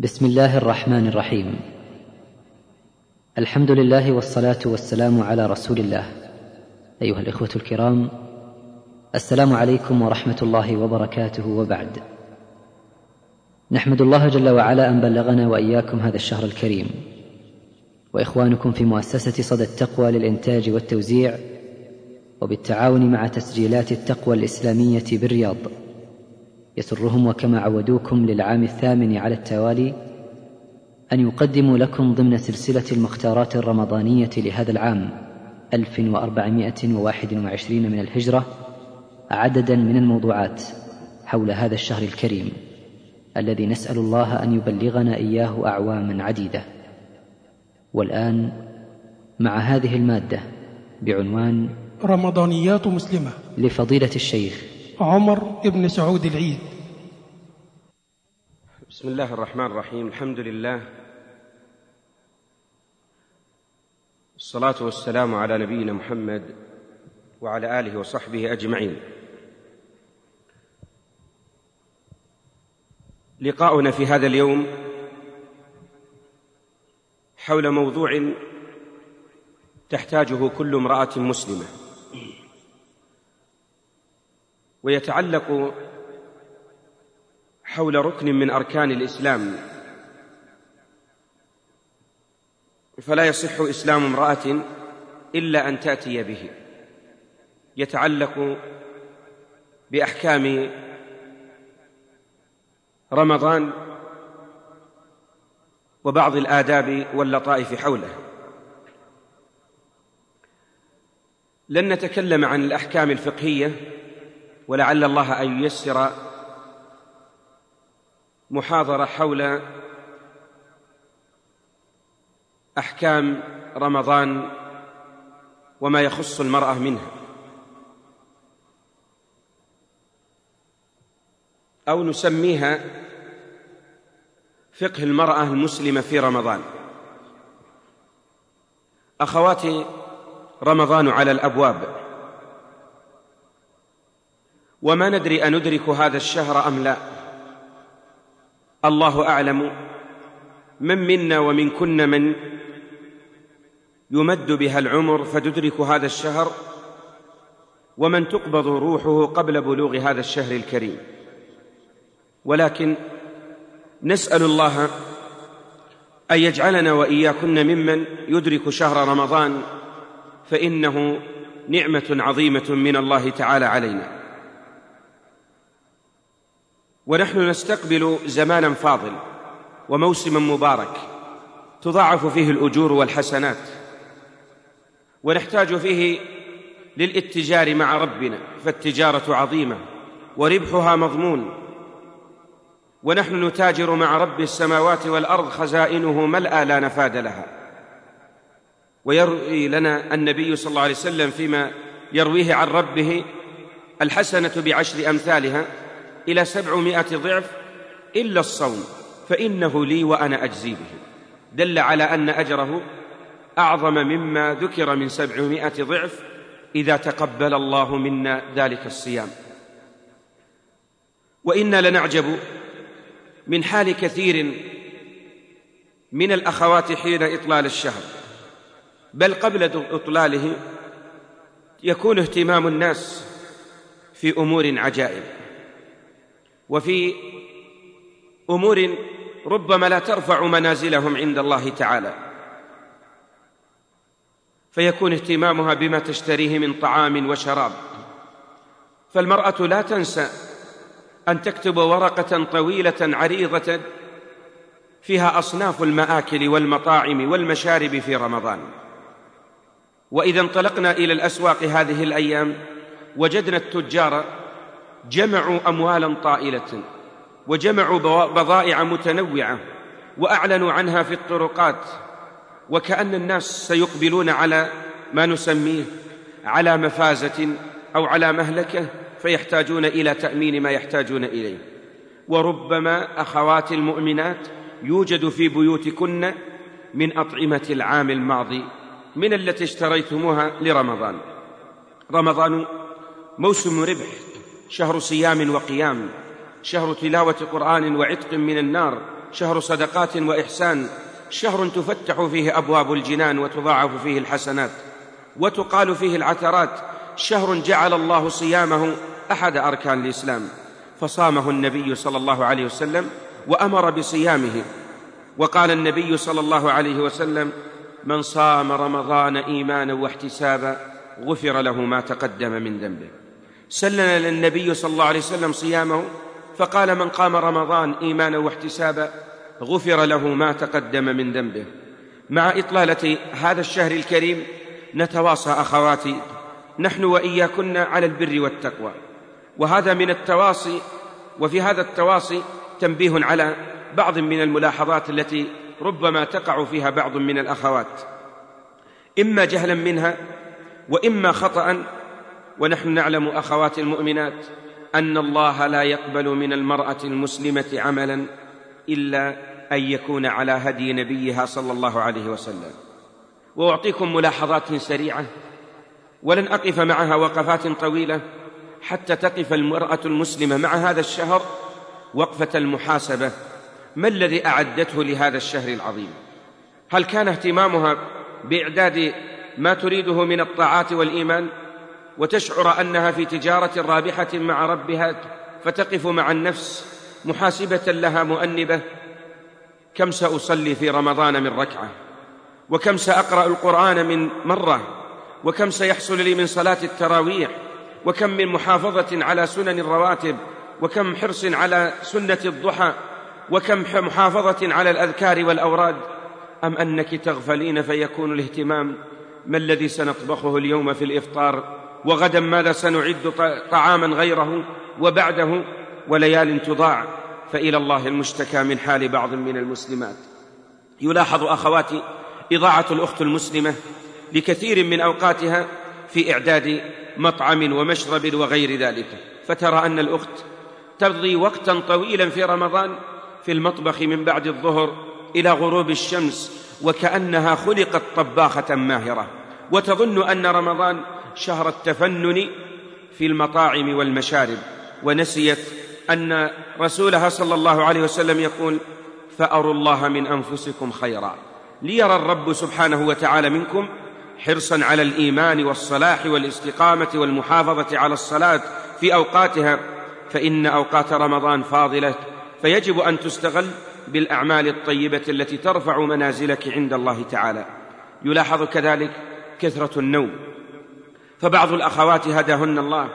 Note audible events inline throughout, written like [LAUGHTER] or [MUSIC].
بسم الله الرحمن الرحيم. الحمد لله والصلاة والسلام على رسول الله. أيها الإخوة الكرام السلام عليكم ورحمة الله وبركاته وبعد. نحمد الله جل وعلا أن بلغنا وإياكم هذا الشهر الكريم. وإخوانكم في مؤسسة صدى التقوى للإنتاج والتوزيع وبالتعاون مع تسجيلات التقوى الإسلامية بالرياض. يسرهم وكما عودوكم للعام الثامن على التوالي أن يقدموا لكم ضمن سلسلة المختارات الرمضانية لهذا العام 1421 من الهجرة عددا من الموضوعات حول هذا الشهر الكريم الذي نسأل الله أن يبلغنا إياه أعواما عديدة. والآن مع هذه المادة بعنوان رمضانيات مسلمة لفضيلة الشيخ عمر بن سعود العيد. بسم الله الرحمن الرحيم. الحمد لله. الصلاة والسلام على نبينا محمد وعلى آله وصحبه أجمعين. لقاؤنا في هذا اليوم حول موضوع تحتاجه كل امرأة مسلمة. ويتعلق حول ركن من أركان الإسلام. فلا يصح إسلام امرأة إلا أن تأتي به. يتعلق بأحكام رمضان وبعض الآداب واللطائف حوله لن نتكلم عن الأحكام الفقهية ولعل الله أن ييسر محاضرة حول أحكام رمضان وما يخص المرأة منها. أو نسميها فقه المرأة المسلمة في رمضان. أخواتي رمضان على الأبواب. وما ندري أندرك هذا الشهر أم لا. الله أعلم من منا ومن كن من يمد بها العمر فتدرك هذا الشهر ومن تقبض روحه قبل بلوغ هذا الشهر الكريم. ولكن نسأل الله أن يجعلنا وإياكن ممن يدرك شهر رمضان فإنه نعمة عظيمة من الله تعالى علينا. ونحن نستقبل زمانا فاضل وموسما مبارك تضاعف فيه الأجور والحسنات ونحتاج فيه للاتجار مع ربنا فالتجارة عظيمة وربحها مضمون ونحن نتاجر مع رب السماوات والأرض خزائنه ملأى لا نفاد لها. ويروي لنا النبي صلى الله عليه وسلم فيما يرويه عن ربه الحسنة بعشر أمثالها إلى سبعمائة ضعف إلا الصوم فإنه لي وأنا أجزي به. دل على أن أجره أعظم مما ذكر من سبعمائة ضعف إذا تقبل الله منا ذلك الصيام. وإنا لنعجب من حال كثير من الأخوات حين إطلال الشهر بل قبل إطلاله يكون اهتمام الناس في أمور عجائب. وفي أمور ربما لا ترفع منازلهم عند الله تعالى. فيكون اهتمامها بما تشتريه من طعام وشراب. فالمرأة لا تنسى أن تكتب ورقة طويلة عريضة فيها أصناف المآكل والمطاعم والمشارب في رمضان. وإذا انطلقنا إلى الأسواق هذه الأيام وجدنا التجار جمعوا أموالا طائلة وجمعوا بضائع متنوعة وأعلنوا عنها في الطرقات وكأن الناس سيقبلون على ما نسميه على مفازة أو على مهلكة فيحتاجون إلى تأمين ما يحتاجون إليه. وربما أخوات المؤمنات يوجد في بيوتكن من أطعمة العام الماضي من التي اشتريتموها لرمضان. رمضان موسم ربح. شهر صيام وقيام شهر تلاوة قرآن وعتق من النار شهر صدقات وإحسان شهر تفتح فيه أبواب الجنان وتضاعف فيه الحسنات وتقال فيه العثرات شهر جعل الله صيامه أحد أركان الإسلام فصامه النبي صلى الله عليه وسلم وأمر بصيامه وقال النبي صلى الله عليه وسلم من صام رمضان إيمانا واحتسابا غفر له ما تقدم من ذنبه. سلنا للنبي صلى الله عليه وسلم صيامه فقال من قام رمضان إيمانا واحتسابا غفر له ما تقدم من ذنبه. مع إطلالة هذا الشهر الكريم نتواصى أخواتي نحن وإياكن على البر والتقوى. وهذا من التواصي وفي هذا التواصي تنبيه على بعض من الملاحظات التي ربما تقع فيها بعض من الأخوات. إما جهلا منها وإما خطأ ونحن نعلم أخوات المؤمنات أن الله لا يقبل من المرأة المسلمة عملا إلا أن يكون على هدي نبيها صلى الله عليه وسلم. وأعطيكم ملاحظات سريعة. ولن أقف معها وقفات طويلة حتى تقف المرأة المسلمة مع هذا الشهر وقفة المحاسبة. ما الذي أعدته لهذا الشهر العظيم؟ هل كان اهتمامها بإعداد ما تريده من الطاعات والإيمان؟ وتشعر أنها في تجارة رابحة مع ربها فتقف مع النفس محاسبة لها مؤنبة. كم سأصلي في رمضان من ركعة؟ وكم سأقرأ القرآن من مرة؟ وكم سيحصل لي من صلاة التراويح؟ وكم من محافظة على سنن الرواتب؟ وكم حرص على سنة الضحى؟ وكم محافظة على الأذكار والأوراد؟ أم أنك تغفلين فيكون الاهتمام؟ ما الذي سنطبخه اليوم في الإفطار؟ وغدا ماذا سنعد طعاما غيره وبعده وليال تضاع فإلى الله المشتكى من حال بعض من المسلمات. يلاحظ اخواتي إضاعة الأخت المسلمة لكثير من أوقاتها في إعداد مطعم ومشرب وغير ذلك فترى أن الأخت تقضي وقتا طويلا في رمضان في المطبخ من بعد الظهر إلى غروب الشمس وكأنها خلقت طباخة ماهرة وتظن أن رمضان شهر التفنن في المطاعم والمشارب ونسيت أن رسولها صلى الله عليه وسلم يقول فأروا الله من أنفسكم خيرا. ليرى الرب سبحانه وتعالى منكم حرصا على الإيمان والصلاح والاستقامة والمحافظة على الصلاة في أوقاتها فإن أوقات رمضان فاضلة فيجب أن تستغل بالأعمال الطيبة التي ترفع منازلك عند الله تعالى. يلاحظ كذلك كثرة النوم. فبعض الأخوات هداهن الله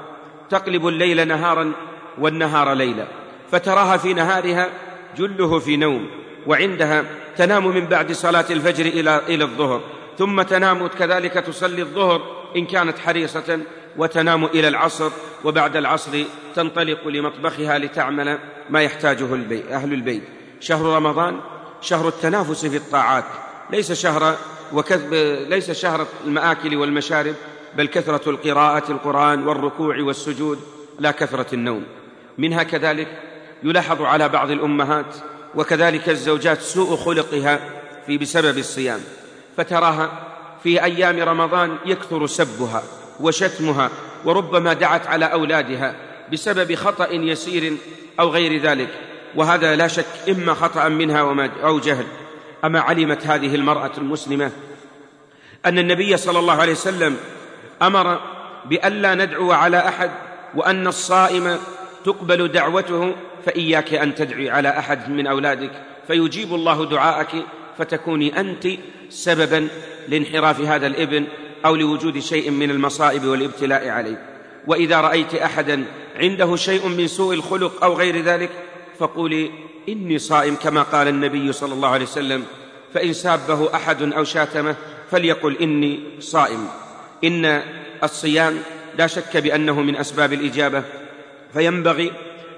تقلب الليل نهارا والنهار ليلا فتراها في نهارها جله في نوم وعندها تنام من بعد صلاة الفجر إلى إلى الظهر ثم تنام كذلك تصلي الظهر إن كانت حريصة وتنام إلى العصر وبعد العصر تنطلق لمطبخها لتعمل ما يحتاجه البيت أهل البيت. شهر رمضان شهر التنافس في الطاعات ليس شهر وكذب ليس شهر المآكل والمشارب بل كثرة القراءة القرآن والركوع والسجود لا كثرة النوم. منها كذلك يلاحظ على بعض الأمهات وكذلك الزوجات سوء خلقها في بسبب الصيام فتراها في أيام رمضان يكثر سبها وشتمها وربما دعت على أولادها بسبب خطأ يسير أو غير ذلك وهذا لا شك إما خطأ منها أو جهل. أما علمت هذه المرأة المسلمة أن النبي صلى الله عليه وسلم أمر بألا ندعو على أحد وأن الصائم تقبل دعوته فإياك أن تدعي على أحد من أولادك فيجيب الله دعاءك فتكوني أنت سببا لانحراف هذا الإبن أو لوجود شيء من المصائب والابتلاء عليه. وإذا رأيت أحدا عنده شيء من سوء الخلق أو غير ذلك فقولي إني صائم كما قال النبي صلى الله عليه وسلم فإن سابه أحد أو شاتمه فليقل إني صائم. إن الصيام لا شك بأنه من أسباب الإجابة فينبغي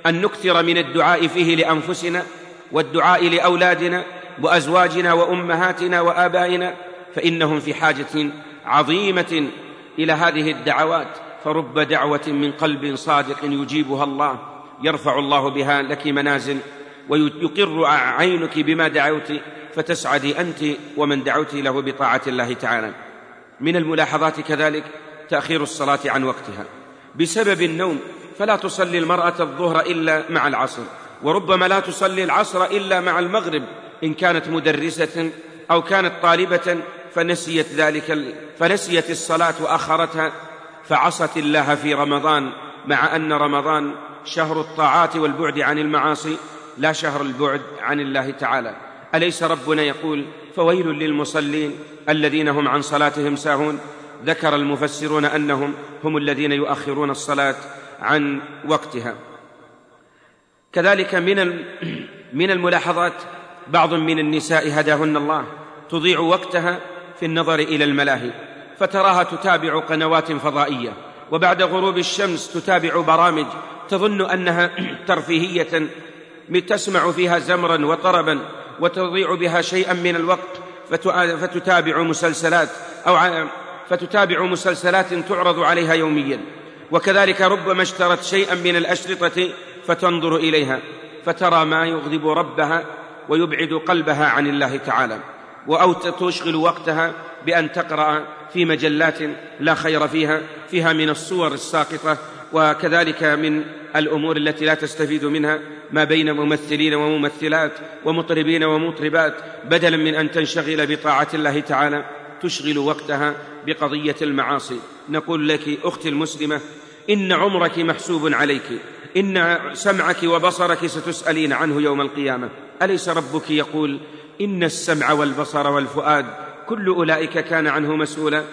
أن نكثر من الدعاء فيه لأنفسنا والدعاء لأولادنا وأزواجنا وأمهاتنا وآبائنا فإنهم في حاجة عظيمة إلى هذه الدعوات فرب دعوة من قلب صادق يجيبها الله يرفع الله بها لك منازل ويقر عينك بما دعوت فتسعدي أنت ومن دعوت له بطاعة الله تعالى. من الملاحظات كذلك تأخير الصلاة عن وقتها. بسبب النوم فلا تصلي المرأة الظهر إلا مع العصر وربما لا تصلي العصر إلا مع المغرب إن كانت مدرسة أو كانت طالبة فنسيت ذلك فنسيت الصلاة وأخرتها فعصت الله في رمضان مع أن رمضان شهر الطاعات والبعد عن المعاصي لا شهر البعد عن الله تعالى. أليس ربنا يقول فويل للمصلين الذين هم عن صلاتهم ساهون. ذكر المفسرون أنهم هم الذين يؤخرون الصلاة عن وقتها. كذلك من [CLEARS THROAT] من الملاحظات بعض من النساء هداهن الله تضيع وقتها في النظر إلى الملاهي فتراها تتابع قنوات فضائية وبعد غروب الشمس تتابع برامج تظن أنها [CLEARS THROAT] ترفيهية تسمع فيها زمرا وطربا وتضيع بها شيئا من الوقت فتتابع مسلسلات أو فتتابع مسلسلات تعرض عليها يوميا. وكذلك ربما اشترت شيئا من الأشرطة فتنظر إليها فترى ما يغضب ربها ويبعد قلبها عن الله تعالى. أو تشغل وقتها بأن تقرأ في مجلات لا خير فيها فيها من الصور الساقطة وكذلك من الأمور التي لا تستفيد منها ما بين ممثلين وممثلات ومطربين ومطربات بدلا من أن تنشغل بطاعة الله تعالى تشغل وقتها بقضية المعاصي. نقول لك أختي المسلمة إن عمرك محسوب عليك إن سمعك وبصرك ستسألين عنه يوم القيامة. أليس ربك يقول إن السمع والبصر والفؤاد كل أولئك كان عنه مسؤولا؟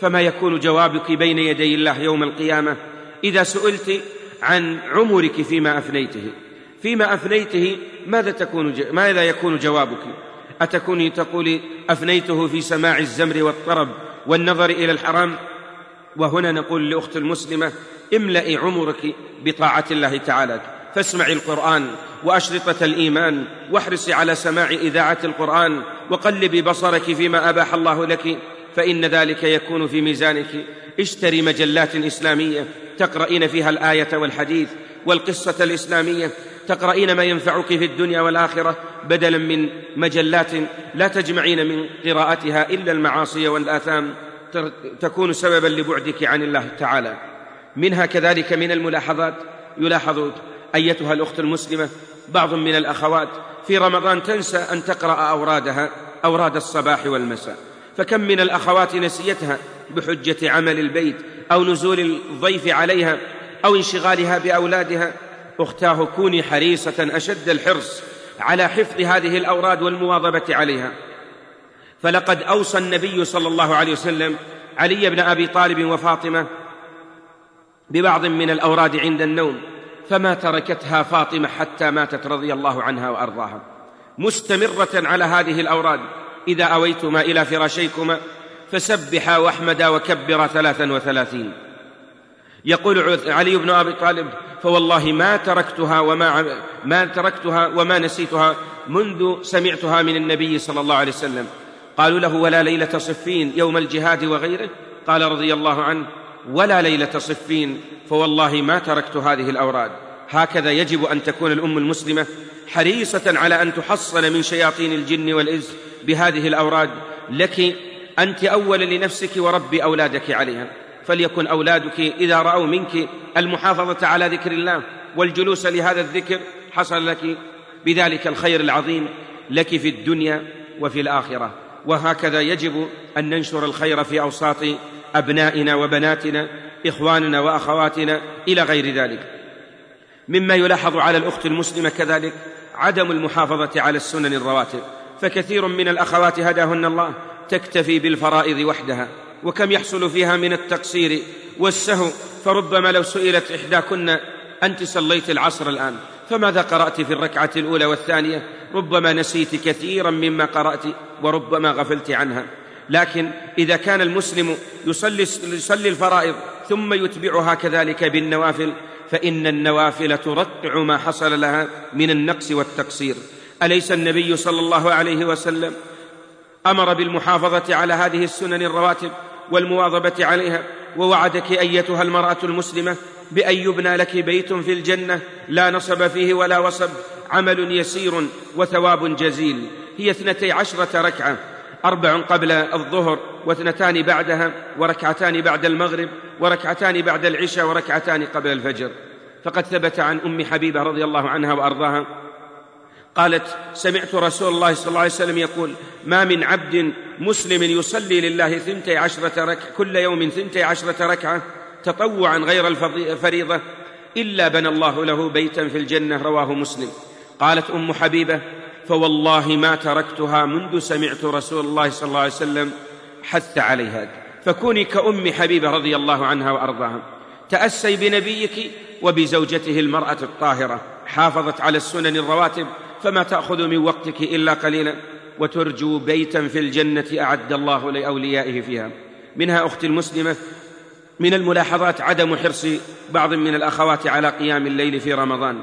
فما يكون جوابك بين يدي الله يوم القيامة؟ إذا سئلت عن عمرك فيما أفنيته فيما أفنيته ماذا تكون ماذا يكون جوابك؟ أتكوني تقولي أفنيته في سماع الزمر والطرب والنظر إلى الحرام؟ وهنا نقول لأخت المسلمة املئي عمرك بطاعة الله تعالى فاسمعي القرآن وأشرطة الإيمان واحرصي على سماع إذاعة القرآن وقلبي بصرك فيما أباح الله لك فإن ذلك يكون في ميزانك. اشتري مجلات إسلامية تقرأين فيها الآية والحديث والقصة الإسلامية تقرأين ما ينفعك في الدنيا والآخرة بدلا من مجلات لا تجمعين من قراءتها إلا المعاصي والآثام تكون سببا لبعدك عن الله تعالى. منها كذلك من الملاحظات يلاحظ أيتها الأخت المسلمة بعض من الأخوات في رمضان تنسى أن تقرأ أورادها أوراد الصباح والمساء. فكم من الأخوات نسيتها بحجة عمل البيت أو نزول الضيف عليها أو انشغالها بأولادها. أختاه كوني حريصة أشد الحرص على حفظ هذه الأوراد والمواظبة عليها. فلقد أوصى النبي صلى الله عليه وسلم علي بن أبي طالب وفاطمة ببعض من الأوراد عند النوم فما تركتها فاطمة حتى ماتت رضي الله عنها وأرضاها. مستمرة على هذه الأوراد. إذا أويتما إلى فراشيكما فسبحا واحمدا وكبرا ثلاثا وثلاثين. يقول علي بن أبي طالب فوالله ما تركتها وما ما تركتها وما نسيتها منذ سمعتها من النبي صلى الله عليه وسلم. قالوا له ولا ليلة صفين يوم الجهاد وغيره؟ قال رضي الله عنه ولا ليلة صفين فوالله ما تركت هذه الأوراد. هكذا يجب أن تكون الأم المسلمة حريصة على أن تحصن من شياطين الجن والإنس بهذه الأوراد لك أنت اول لنفسك وربي أولادك عليها فليكن أولادك إذا رأوا منك المحافظة على ذكر الله والجلوس لهذا الذكر حصل لك بذلك الخير العظيم لك في الدنيا وفي الآخرة. وهكذا يجب أن ننشر الخير في أوساط أبنائنا وبناتنا إخواننا وأخواتنا إلى غير ذلك. مما يلاحظ على الأخت المسلمة كذلك عدم المحافظة على السنن الرواتب فكثير من الأخوات هداهن الله تكتفي بالفرائض وحدها وكم يحصل فيها من التقصير والسهو فربما لو سئلت إحداكن أنت صليت العصر الآن فماذا قرأت في الركعة الأولى والثانية؟ ربما نسيت كثيرا مما قرأت وربما غفلت عنها. لكن إذا كان المسلم يصلي, يصلي الفرائض ثم يتبعها كذلك بالنوافل فإن النوافل ترقع ما حصل لها من النقص والتقصير. أليس النبي صلى الله عليه وسلم أمر بالمحافظة على هذه السنن الرواتب والمواظبة عليها ووعدك أيتها المرأة المسلمة بأن يبنى لك بيت في الجنة لا نصب فيه ولا وصب عمل يسير وثواب جزيل. هي اثنتي عشرة ركعة أربع قبل الظهر واثنتان بعدها وركعتان بعد المغرب وركعتان بعد العشاء وركعتان قبل الفجر. فقد ثبت عن أم حبيبة رضي الله عنها وأرضاها قالت سمعت رسول الله صلى الله عليه وسلم يقول ما من عبد مسلم يصلي لله ثنتي عشرة ركعة كل يوم ثنتي عشرة ركعة تطوعا غير الفريضة إلا بنى الله له بيتا في الجنة رواه مسلم. قالت أم حبيبة فوالله ما تركتها منذ سمعت رسول الله صلى الله عليه وسلم حث عليها. فكوني كأم حبيبة رضي الله عنها وأرضاها. تأسي بنبيك وبزوجته المرأة الطاهرة. حافظت على السنن الرواتب فما تأخذ من وقتك إلا قليلا وترجو بيتا في الجنة أعد الله لأوليائه فيها. منها أختي المسلمة من الملاحظات عدم حرص بعض من الأخوات على قيام الليل في رمضان.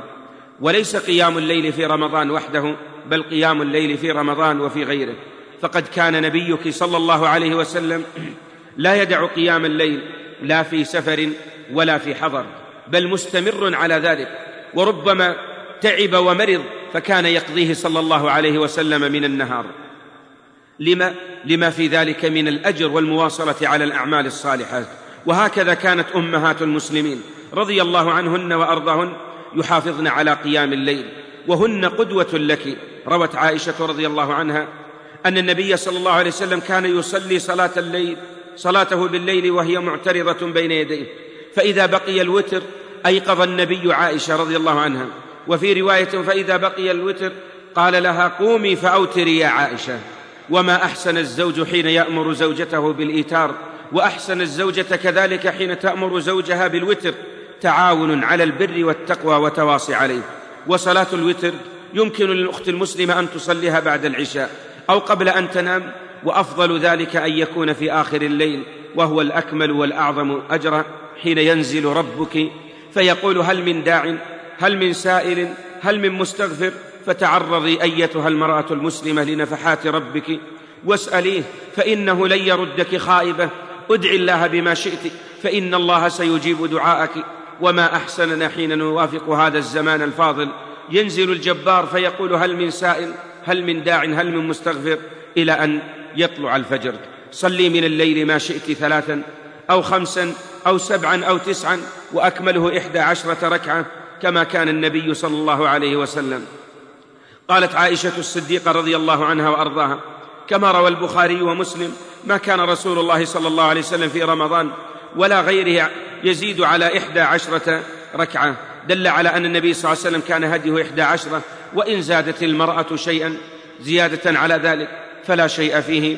وليس قيام الليل في رمضان وحده بل قيام الليل في رمضان وفي غيره. فقد كان نبيك صلى الله عليه وسلم [CLEARS THROAT] لا يدع قيام الليل لا في سفر ولا في حضر بل مستمر على ذلك. وربما تعب ومرض فكان يقضيه صلى الله عليه وسلم من النهار. لما لما في ذلك من الأجر والمواصلة على الأعمال الصالحات. وهكذا كانت أمهات المسلمين رضي الله عنهن وأرضاهن يحافظن على قيام الليل. وهن قدوة لك. روت عائشة رضي الله عنها أن النبي صلى الله عليه وسلم كان يصلي صلاة الليل صلاته بالليل وهي معترضة بين يديه. فإذا بقي الوتر أيقظ النبي عائشة رضي الله عنها. وفي رواية فإذا بقي الوتر قال لها قومي فأوتري يا عائشة. وما أحسن الزوج حين يأمر زوجته بالإيتار؟ وأحسن الزوجة كذلك حين تأمر زوجها بالوتر؟ تعاون على البر والتقوى وتواصي عليه. وصلاة الوتر يمكن للأخت المسلمة أن تصليها بعد العشاء أو قبل أن تنام وأفضل ذلك أن يكون في آخر الليل وهو الأكمل والأعظم اجرا حين ينزل ربك. فيقول هل من داع؟ هل من سائل؟ هل من مستغفر؟ فتعرضي أيتها المرأة المسلمة لنفحات ربك. واسأليه فإنه لن يردك خائبة. ادعي الله بما شئت فإن الله سيجيب دعاءك. وما أحسننا حين نوافق هذا الزمان الفاضل. ينزل الجبار فيقول هل من سائل؟ هل من داع؟ هل من مستغفر؟ إلى أن يطلع الفجر. صلي من الليل ما شئت ثلاثا أو خمسا أو سبعا أو تسعا وأكمله إحدى عشرة ركعة. كما كان النبي صلى الله عليه وسلم. قالت عائشة الصديقة رضي الله عنها وأرضاها كما روى البخاري ومسلم ما كان رسول الله صلى الله عليه وسلم في رمضان ولا غيره يزيد على إحدى عشرة ركعة. دل على أن النبي صلى الله عليه وسلم كان هديه إحدى عشرة وإن زادت المرأة شيئا زيادة على ذلك فلا شيء فيه.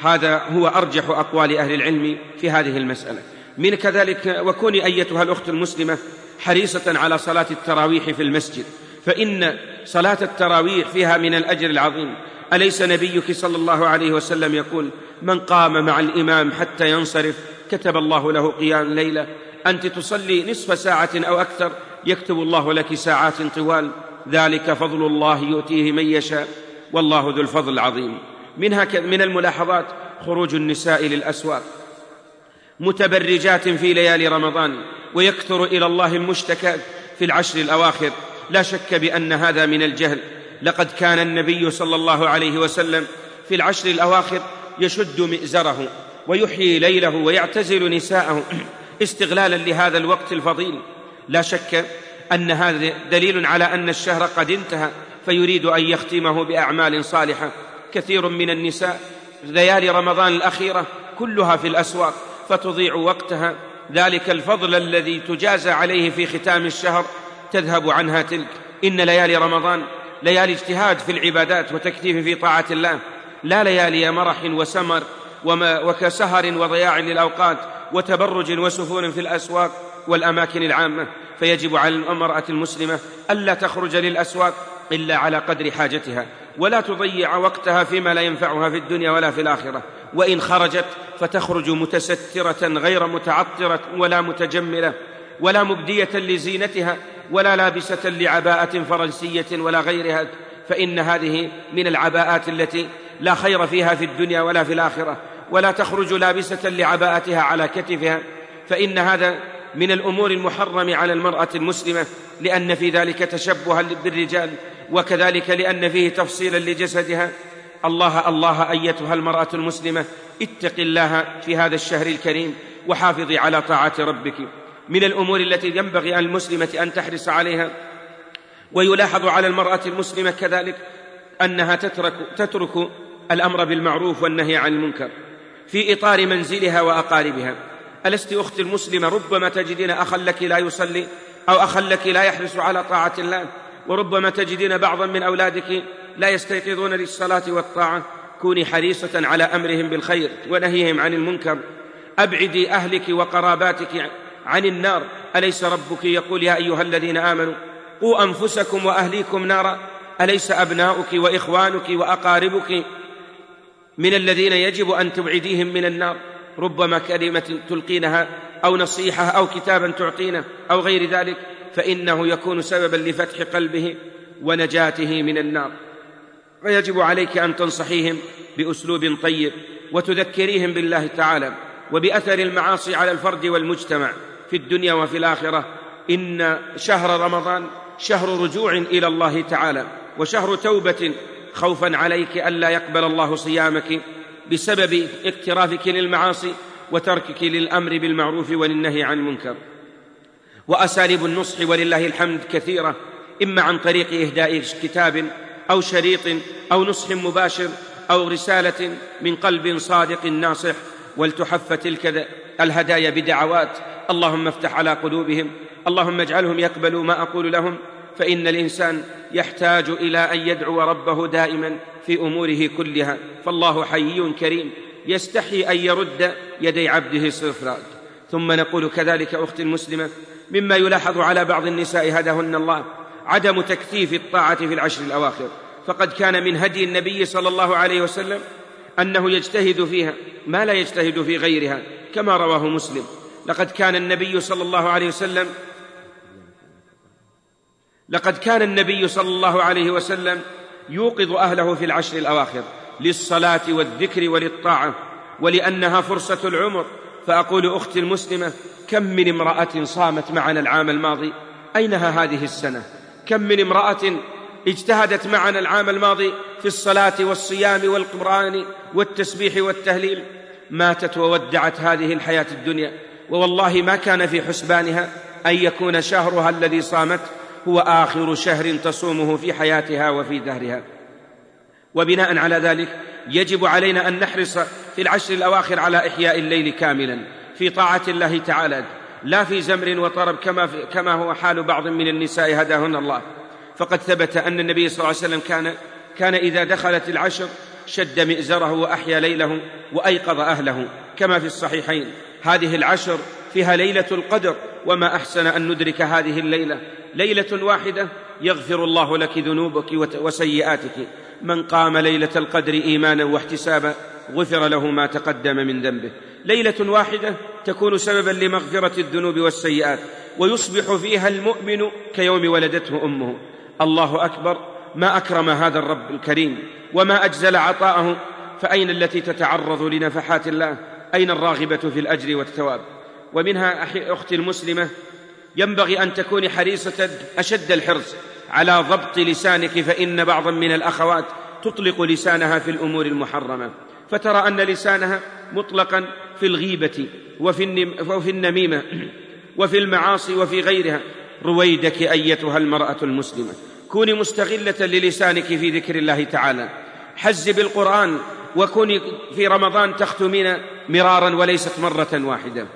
هذا هو أرجح أقوال أهل العلم في هذه المسألة. من كذلك وكوني أيتها الأخت المسلمة حريصة على صلاة التراويح في المسجد فإن صلاة التراويح فيها من الأجر العظيم. أليس نبيك صلى الله عليه وسلم يقول من قام مع الإمام حتى ينصرف كتب الله له قيام ليلة أنت تصلي نصف ساعة أو أكثر يكتب الله لك ساعات طوال ذلك فضل الله يؤتيه من يشاء والله ذو الفضل العظيم. منها من الملاحظات خروج النساء للأسواق. متبرجات في ليالي رمضان ويكثر إلى الله المشتكى في العشر الأواخر. لا شك بأن هذا من الجهل. لقد كان النبي صلى الله عليه وسلم في العشر الأواخر يشد مئزره ويحيي ليله ويعتزل نساءه. [CLEARS THROAT] استغلالا لهذا الوقت الفضيل. لا شك أن هذا دليل على أن الشهر قد انتهى فيريد أن يختمه بأعمال صالحة. كثير من النساء ليالي رمضان الأخيرة كلها في الأسواق. فتضيع وقتها. ذلك الفضل الذي تجازى عليه في ختام الشهر. تذهب عنها تلك. إن ليالي رمضان ليالي اجتهاد في العبادات وتكثيف في طاعة الله. لا ليالي مرح وسمر وما وكسهر وضياع للأوقات وتبرج وسفور في الأسواق والأماكن العامة. فيجب على المرأة المسلمة ألا تخرج للأسواق إلا على قدر حاجتها. ولا تضيع وقتها فيما لا ينفعها في الدنيا ولا في الآخرة. وإن خرجت فتخرج متسترة غير متعطرة ولا متجملة ولا مبدية لزينتها ولا لابسة لعباءة فرنسية ولا غيرها فإن هذه من العباءات التي لا خير فيها في الدنيا ولا في الآخرة. ولا تخرج لابسة لعباءتها على كتفها فإن هذا من الأمور المحرم على المرأة المسلمة لأن في ذلك تشبها بالرجال وكذلك لأن فيه تفصيلا لجسدها. الله الله أيتها المرأة المسلمة اتق الله في هذا الشهر الكريم وحافظي على طاعة ربك. من الأمور التي ينبغي على المسلمة أن تحرص عليها ويلاحظ على المرأة المسلمة كذلك أنها تترك تترك الأمر بالمعروف والنهي عن المنكر في إطار منزلها وأقاربها. ألست أختي المسلمة ربما تجدين أخا لك لا يصلي أو أخا لك لا يحرص على طاعة الله وربما تجدين بعضا من أولادك لا يستيقظون للصلاة والطاعة. كوني حريصة على أمرهم بالخير ونهيهم عن المنكر. أبعدي أهلك وقراباتك عن النار. أليس ربك يقول يا أيها الذين آمنوا قوا أنفسكم وأهليكم نارا. أليس أبناؤك وإخوانك وأقاربك من الذين يجب أن تبعديهم من النار؟ ربما كلمة تلقينها أو نصيحة أو كتابا تعطينه أو غير ذلك فإنه يكون سببا لفتح قلبه ونجاته من النار. فيجب عليك أن تنصحيهم بأسلوب طيب وتذكريهم بالله تعالى وبأثر المعاصي على الفرد والمجتمع في الدنيا وفي الآخرة. إن شهر رمضان شهر رجوع إلى الله تعالى وشهر توبة. خوفا عليك ألا يقبل الله صيامك بسبب اقترافك للمعاصي وتركك للأمر بالمعروف وللنهي عن المنكر. وأساليب النصح ولله الحمد كثيرة إما عن طريق إهداء كتاب أو شريط أو نصح مباشر أو رسالة من قلب صادق ناصح ولتحف تلك الهدايا بدعوات. اللهم افتح على قلوبهم. اللهم اجعلهم يقبلوا ما أقول لهم. فإن الإنسان يحتاج إلى أن يدعو ربه دائما في أموره كلها. فالله حي كريم. يستحي أن يرد يدي عبده صفرا. ثم نقول كذلك أختي المسلمة مما يلاحظ على بعض النساء هداهن الله. عدم تكثيف الطاعة في العشر الأواخر. فقد كان من هدي النبي صلى الله عليه وسلم أنه يجتهد فيها ما لا يجتهد في غيرها كما رواه مسلم. لقد كان النبي صلى الله عليه وسلم لقد كان النبي صلى الله عليه وسلم يوقظ أهله في العشر الأواخر للصلاة والذكر وللطاعة ولأنها فرصة العمر. فأقول أختي المسلمة كم من امرأة صامت معنا العام الماضي؟ أينها هذه السنة؟ كم من امرأة اجتهدت معنا العام الماضي في الصلاة والصيام والقرآن والتسبيح والتهليل. ماتت وودعت هذه الحياة الدنيا ووالله ما كان في حسبانها أن يكون شهرها الذي صامت هو آخر شهر تصومه في حياتها وفي دهرها. وبناء على ذلك يجب علينا أن نحرص في العشر الأواخر على إحياء الليل كاملا في طاعة الله تعالى. لا في زمر وطرب كما, في كما هو حال بعض من النساء هداهن الله. فقد ثبت أن النبي صلى الله عليه وسلم كان كان إذا دخلت العشر شد مئزره وأحيا ليله وأيقظ أهله كما في الصحيحين. هذه العشر فيها ليلة القدر وما أحسن أن ندرك هذه الليلة. ليلة واحدة يغفر الله لك ذنوبك وسيئاتك. من قام ليلة القدر إيمانا واحتسابا غفر له ما تقدم من ذنبه. ليلة واحدة تكون سببا لمغفرة الذنوب والسيئات ويصبح فيها المؤمن كيوم ولدته أمه. الله أكبر ما أكرم هذا الرب الكريم وما أجزل عطاءه. فأين التي تتعرض لنفحات الله؟ أين الراغبة في الأجر والثواب؟ ومنها أختي المسلمة ينبغي أن تكوني حريصة أشد الحرص على ضبط لسانك فإن بعضا من الأخوات تطلق لسانها في الأمور المحرمة. فترى أن لسانها مطلقا في الغيبة وفي, وفي النميمة وفي المعاصي وفي غيرها. رويدك أيتها المرأة المسلمة. كوني مستغلة للسانك في ذكر الله تعالى. حز القران وكوني في رمضان تختمين مرارا وليست مرة واحدة.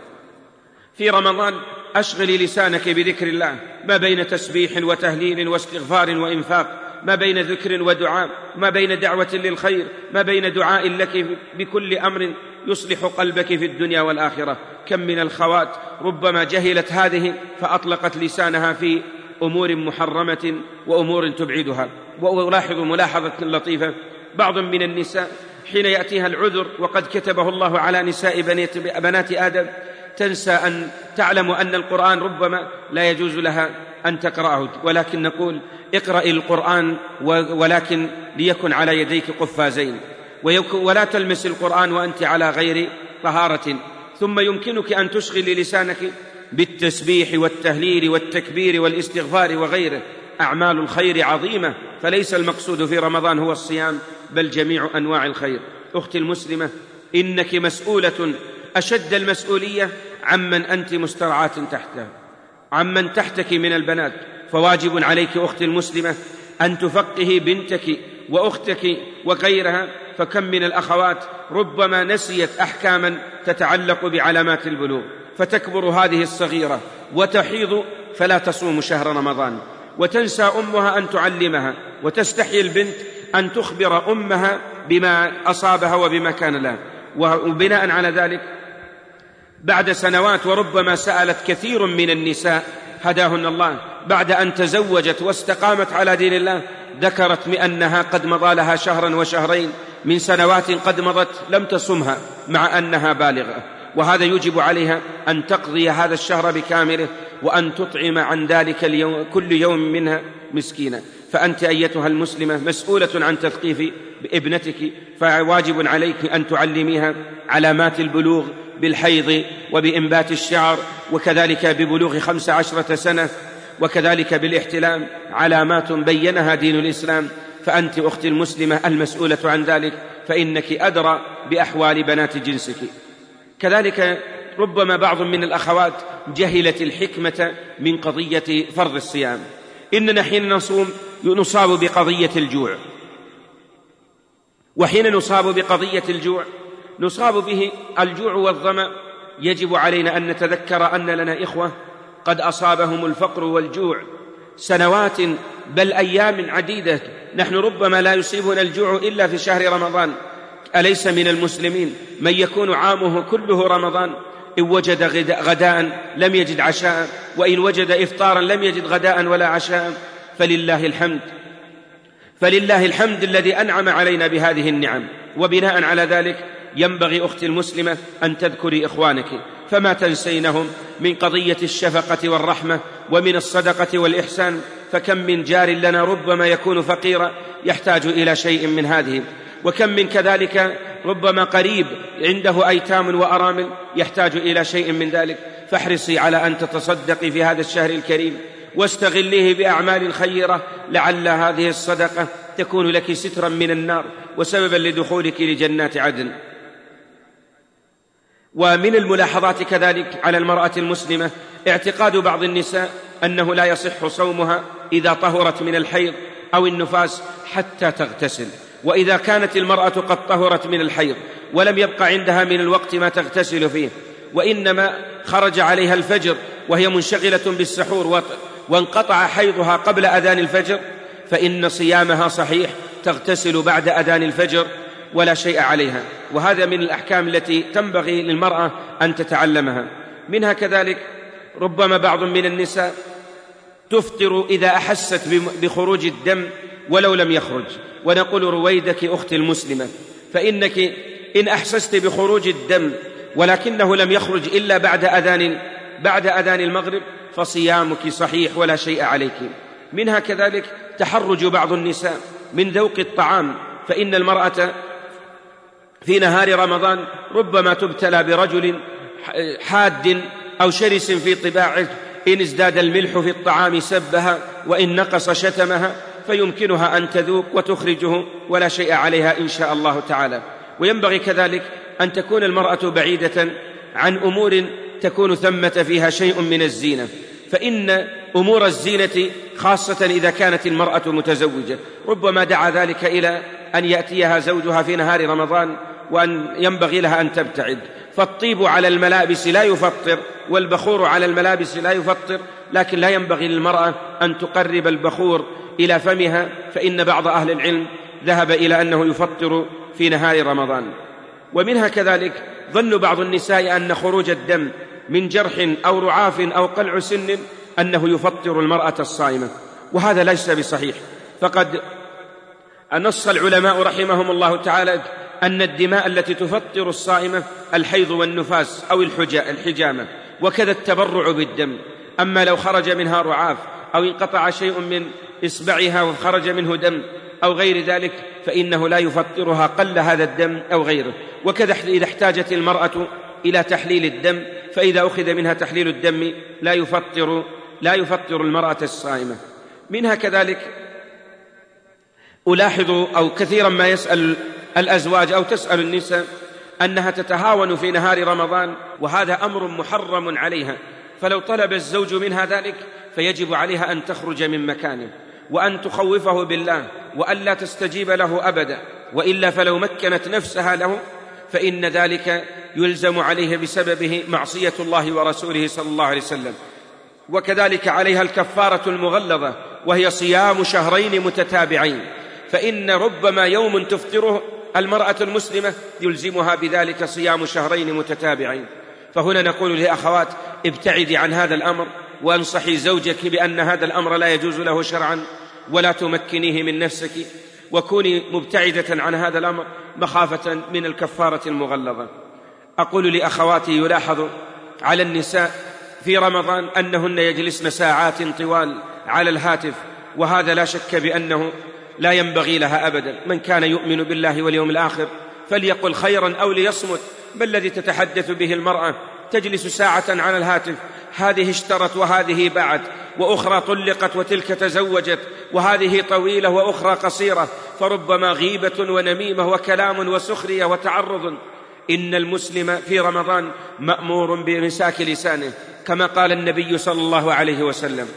في رمضان أشغلي لسانك بذكر الله ما بين تسبيح وتهليل واستغفار وإنفاق. ما بين ذكر ودعاء ما بين دعوة للخير ما بين دعاء لك بكل أمر يصلح قلبك في الدنيا والآخرة. كم من الخوات ربما جهلت هذه فأطلقت لسانها في أمور محرمة وأمور تبعدها. وألاحظ ملاحظة لطيفة. بعض من النساء حين يأتيها العذر وقد كتبه الله على نساء بنات آدم تنسى أن تعلم أن القرآن ربما لا يجوز لها أن تقرأه. ولكن نقول اقرأي القرآن ولكن ليكن على يديك قفازين. ولا تلمس القرآن وأنت على غير طهارة. ثم يمكنك أن تشغل لسانك بالتسبيح والتهليل والتكبير والاستغفار وغيره. أعمال الخير عظيمة. فليس المقصود في رمضان هو الصيام بل جميع أنواع الخير. أختي المسلمة إنك مسؤولة. أشد المسؤولية عمن أنت مسترعاة تحته عمن تحتك من البنات فواجب عليك أختي المسلمة أن تفقهي بنتك وأختك وغيرها فكم من الأخوات ربما نسيت أحكاما تتعلق بعلامات البلوغ فتكبر هذه الصغيرة وتحيض فلا تصوم شهر رمضان وتنسى أمها أن تعلمها وتستحي البنت أن تخبر أمها بما أصابها وبما كان لها وبناء على ذلك بعد سنوات وربما سألت كثير من النساء هداهن الله بعد أن تزوجت واستقامت على دين الله ذكرت بأنها قد مضى لها شهرا وشهرين من سنوات قد مضت لم تصمها مع أنها بالغة. وهذا يجب عليها أن تقضي هذا الشهر بكامله وأن تطعم عن ذلك اليوم كل يوم منها مسكينا. فأنت أيتها المسلمة مسؤولة عن تثقيف ابنتك فواجب عليك أن تعلميها علامات البلوغ بالحيض وبإنبات الشعر وكذلك ببلوغ خمس عشرة سنة وكذلك بالاحتلام. علامات بينها دين الإسلام. فأنت أختي المسلمة المسؤولة عن ذلك فإنك أدرى بأحوال بنات جنسك. كذلك ربما بعض من الأخوات جهلت الحكمة من قضية فرض الصيام. إننا حين نصوم نصاب بقضية الجوع. وحين نصاب بقضية الجوع نصاب به الجوع والظمأ يجب علينا أن نتذكر أن لنا إخوة قد أصابهم الفقر والجوع سنوات بل أيام عديدة. نحن ربما لا يصيبنا الجوع إلا في شهر رمضان. أليس من المسلمين من يكون عامه كله رمضان؟ إن وجد غداء لم يجد عشاء وإن وجد افطارا لم يجد غداء ولا عشاء. فلله الحمد. فلله الحمد الذي أنعم علينا بهذه النعم. وبناء على ذلك ينبغي أختي المسلمة أن تذكري إخوانك. فما تنسينهم من قضية الشفقة والرحمة ومن الصدقة والإحسان. فكم من جار لنا ربما يكون فقيرا يحتاج إلى شيء من هذه. وكم من كذلك ربما قريب عنده أيتام وأرامل يحتاج إلى شيء من ذلك. فاحرصي على أن تتصدقي في هذا الشهر الكريم. واستغليه بأعمال خيرة لعل هذه الصدقة تكون لك سترا من النار وسببا لدخولك لجنات عدن. ومن الملاحظات كذلك على المرأة المسلمة اعتقاد بعض النساء أنه لا يصح صومها إذا طهرت من الحيض أو النفاس حتى تغتسل. وإذا كانت المرأة قد طهرت من الحيض ولم يبق عندها من الوقت ما تغتسل فيه وإنما خرج عليها الفجر وهي منشغلة بالسحور وانقطع حيضها قبل أذان الفجر فإن صيامها صحيح تغتسل بعد أذان الفجر ولا شيء عليها. وهذا من الأحكام التي تنبغي للمرأة أن تتعلمها. منها كذلك ربما بعض من النساء تفطر إذا أحست بخروج الدم ولو لم يخرج. ونقول رويدك أختي المسلمة فإنك إن أحسست بخروج الدم ولكنه لم يخرج إلا بعد أذان بعد أذان المغرب فصيامك صحيح ولا شيء عليك. منها كذلك تحرج بعض النساء من ذوق الطعام فإن المرأة في نهار رمضان ربما تبتلى برجل حاد أو شرس في طباعه إن ازداد الملح في الطعام سبها وإن نقص شتمها فيمكنها أن تذوق وتخرجه ولا شيء عليها إن شاء الله تعالى. وينبغي كذلك أن تكون المرأة بعيدة عن أمور تكون ثمة فيها شيء من الزينة فإن أمور الزينة خاصة إذا كانت المرأة متزوجة. ربما دعا ذلك إلى أن يأتيها زوجها في نهار رمضان وأن ينبغي لها أن تبتعد. فالطيب على الملابس لا يفطر والبخور على الملابس لا يفطر لكن لا ينبغي للمرأة أن تقرب البخور إلى فمها فإن بعض أهل العلم ذهب إلى أنه يفطر في نهار رمضان. ومنها كذلك ظن بعض النساء أن خروج الدم من جرح أو رعاف أو قلع سن أنه يفطر المرأة الصائمة وهذا ليس بصحيح. فقد نص العلماء رحمهم الله تعالى أن الدماء التي تفطر الصائمة الحيض والنفاس أو الحجامة وكذا التبرع بالدم. أما لو خرج منها رعاف أو انقطع شيء من إصبعها وخرج منه دم أو غير ذلك فإنه لا يفطرها قل هذا الدم أو غيره. وكذا إذا احتاجت المرأة إلى تحليل الدم فإذا أخذ منها تحليل الدم لا يفطر لا يفطر المرأة الصائمة. منها كذلك ألاحظ أو كثيرا ما يسأل الأزواج أو تسأل النساء أنها تتهاون في نهار رمضان وهذا أمر محرم عليها. فلو طلب الزوج منها ذلك فيجب عليها أن تخرج من مكانه وأن تخوفه بالله والا تستجيب له ابدا. وإلا فلو مكنت نفسها له فإن ذلك يلزم عليه بسببه معصية الله ورسوله صلى الله عليه وسلم. وكذلك عليها الكفارة المغلظة وهي صيام شهرين متتابعين. فإن ربما يوم تفطره المرأة المسلمة يلزمها بذلك صيام شهرين متتابعين. فهنا نقول لأخوات ابتعدي عن هذا الأمر وانصحي زوجك بأن هذا الأمر لا يجوز له شرعا ولا تمكنيه من نفسك. وكوني مبتعدة عن هذا الأمر مخافة من الكفارة المغلظة. أقول لأخواتي يلاحظ على النساء في رمضان أنهن يجلسن ساعات طوال على الهاتف وهذا لا شك بأنه لا ينبغي لها ابدا. من كان يؤمن بالله واليوم الآخر فليقل خيرا أو ليصمت ما الذي تتحدث به المرأة؟ تجلس ساعة على الهاتف. هذه اشترت وهذه باعت وأخرى طلقت وتلك تزوجت وهذه طويلة وأخرى قصيرة. فربما غيبة ونميمة وكلام وسخرية وتعرض. إن المسلم في رمضان مأمور بامساك لسانه كما قال النبي صلى الله عليه وسلم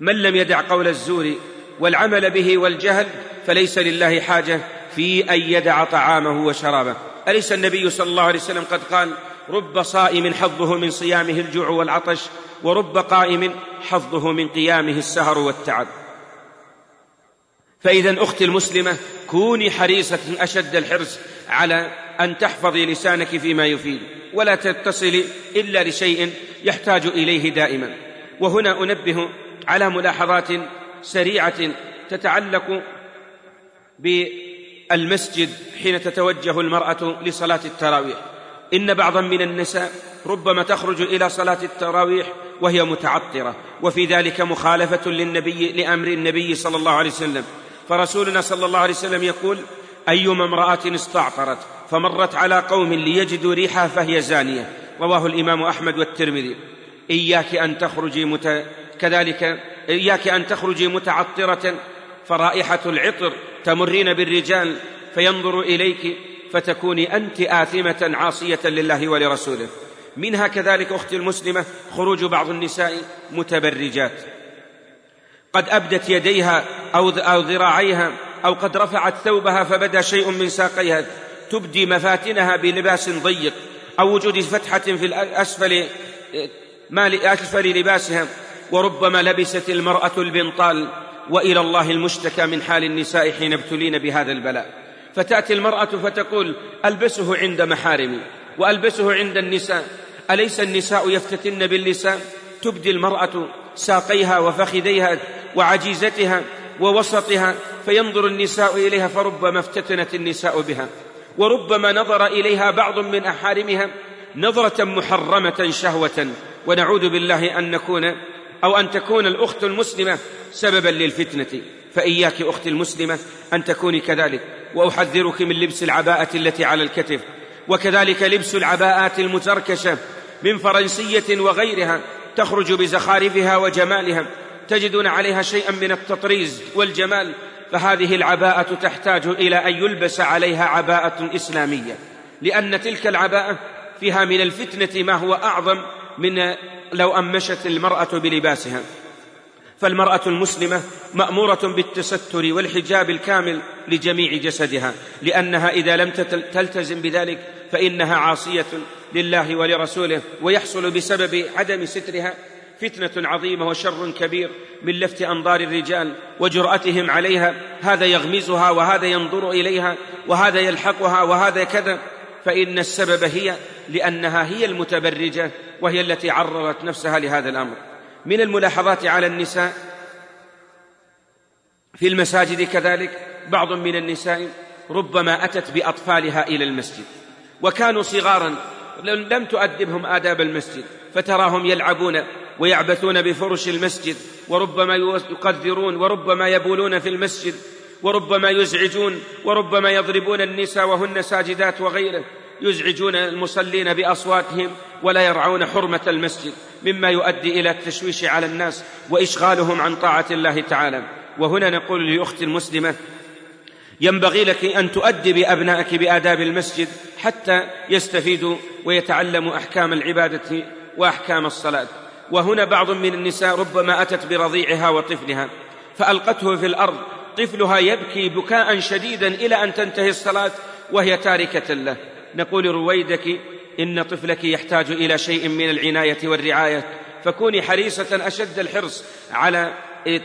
من لم يدع قول الزور والعمل به والجهل فليس لله حاجة في أن يدع طعامه وشرابه. أليس النبي صلى الله عليه وسلم قد قال رب صائم حظه من صيامه الجوع والعطش ورب قائم حظه من قيامه السهر والتعب. فإذا أختي المسلمة كوني حريصة أشد الحرص على أن تحفظي لسانك فيما يفيد ولا تتصلي إلا لشيء يحتاج إليه دائما. وهنا أنبه على ملاحظات سريعة تتعلق بالمسجد حين تتوجه المرأة لصلاة التراويح. إن بعضا من النساء ربما تخرج إلى صلاة التراويح وهي متعطرة وفي ذلك مخالفة للنبي لأمر النبي صلى الله عليه وسلم. فرسولنا صلى الله عليه وسلم يقول أيما امرأة استعطرت فمرت على قوم ليجدوا ريحها فهي زانية رواه الإمام أحمد والترمذي. إياك أن تخرجي مت... كذلك إياك أن تخرجي متعطرة فرائحة العطر تمرين بالرجال فينظر إليك فتكوني أنت آثمة عاصية لله ولرسوله. منها كذلك أختي المسلمة خروج بعض النساء متبرجات. قد أبدت يديها أو ذراعيها أو قد رفعت ثوبها فبدا شيء من ساقيها. تبدي مفاتنها بلباس ضيق أو وجود فتحة في الاسفل ما أسفل لباسها. وربما لبست المرأة البنطال وإلى الله المشتكى من حال النساء حين ابتلين بهذا البلاء. فتأتي المرأة فتقول ألبسه عند محارمي وألبسه عند النساء. أليس النساء يفتتن باللسان؟ تبدي المرأة ساقيها وفخذيها وعجيزتها ووسطها فينظر النساء إليها فربما افتتنت النساء بها. وربما نظر إليها بعض من أحارمها نظرة محرمة شهوة. ونعوذ بالله أن نكون أو أن تكون الأخت المسلمة سببا للفتنة. فإياك أختي المسلمة أن تكوني كذلك. وأحذرك من لبس العباءة التي على الكتف وكذلك لبس العباءات المتركشة من فرنسية وغيرها تخرج بزخارفها وجمالها تجدون عليها شيئا من التطريز والجمال فهذه العباءة تحتاج إلى أن يلبس عليها عباءة إسلامية لأن تلك العباءة فيها من الفتنة ما هو أعظم من لو أمشت المرأة بلباسها. فالمرأة المسلمة مأمورة بالتستر والحجاب الكامل لجميع جسدها لأنها إذا لم تلتزم بذلك فإنها عاصية لله ولرسوله ويحصل بسبب عدم سترها فتنة عظيمة وشر كبير من لفت أنظار الرجال وجرأتهم عليها هذا يغمزها وهذا ينظر إليها وهذا يلحقها وهذا كذا فإن السبب هي لأنها هي المتبرجة وهي التي عرضت نفسها لهذا الأمر. من الملاحظات على النساء في المساجد كذلك بعض من النساء ربما أتت بأطفالها إلى المسجد وكانوا صغارا لم تؤدبهم آداب المسجد فتراهم يلعبون ويعبثون بفرش المسجد وربما يقذرون وربما يبولون في المسجد وربما يزعجون وربما يضربون النساء وهن ساجدات وغيره. يزعجون المصلين بأصواتهم ولا يرعون حرمة المسجد مما يؤدي إلى التشويش على الناس وإشغالهم عن طاعة الله تعالى. وهنا نقول لأختي المسلمة ينبغي لك أن تؤدبي ابنائك بآداب المسجد حتى يستفيدوا ويتعلموا أحكام العبادة وأحكام الصلاة. وهنا بعض من النساء ربما أتت برضيعها وطفلها فألقته في الأرض طفلها يبكي بكاء شديدا إلى أن تنتهي الصلاة وهي تاركة له. نقول رويدك إن طفلك يحتاج إلى شيء من العناية والرعاية فكوني حريصة أشد الحرص على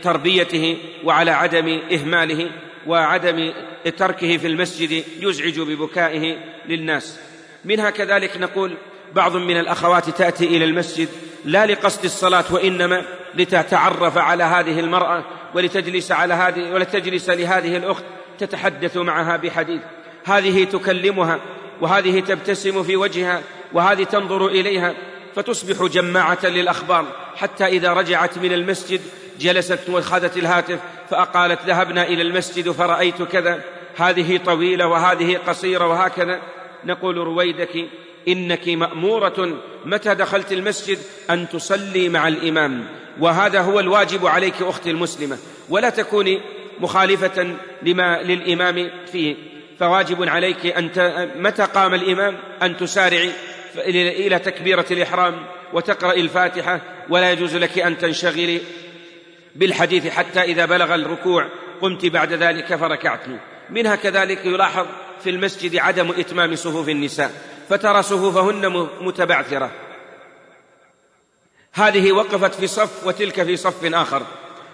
تربيته وعلى عدم إهماله وعدم تركه في المسجد يزعج ببكائه للناس. منها كذلك نقول بعض من الأخوات تأتي إلى المسجد لا لقصد الصلاة وإنما لتتعرف على هذه المرأة ولتجلس على هذه ولتجلس لهذه الأخت تتحدث معها بحديث. هذه تكلمها وهذه تبتسم في وجهها وهذه تنظر إليها فتصبح جماعة للأخبار. حتى إذا رجعت من المسجد جلست واخذت الهاتف فأقالت ذهبنا إلى المسجد فرأيت كذا. هذه طويلة وهذه قصيرة وهكذا. نقول رويدك إنك مأمورة. متى دخلت المسجد؟ أن تصلي مع الإمام. وهذا هو الواجب عليك أختي المسلمة. ولا تكوني مخالفة لما للإمام فيه. فواجب عليك أن متى قام الإمام؟ أن تسارعي إلى تكبيرة الإحرام وتقرأ الفاتحة ولا يجوز لك أن تنشغلي بالحديث حتى إذا بلغ الركوع قمت بعد ذلك فركعت. منها كذلك يلاحظ في المسجد عدم إتمام صفوف النساء فترى صفوفهن متبعثرة. هذه وقفت في صف وتلك في صف آخر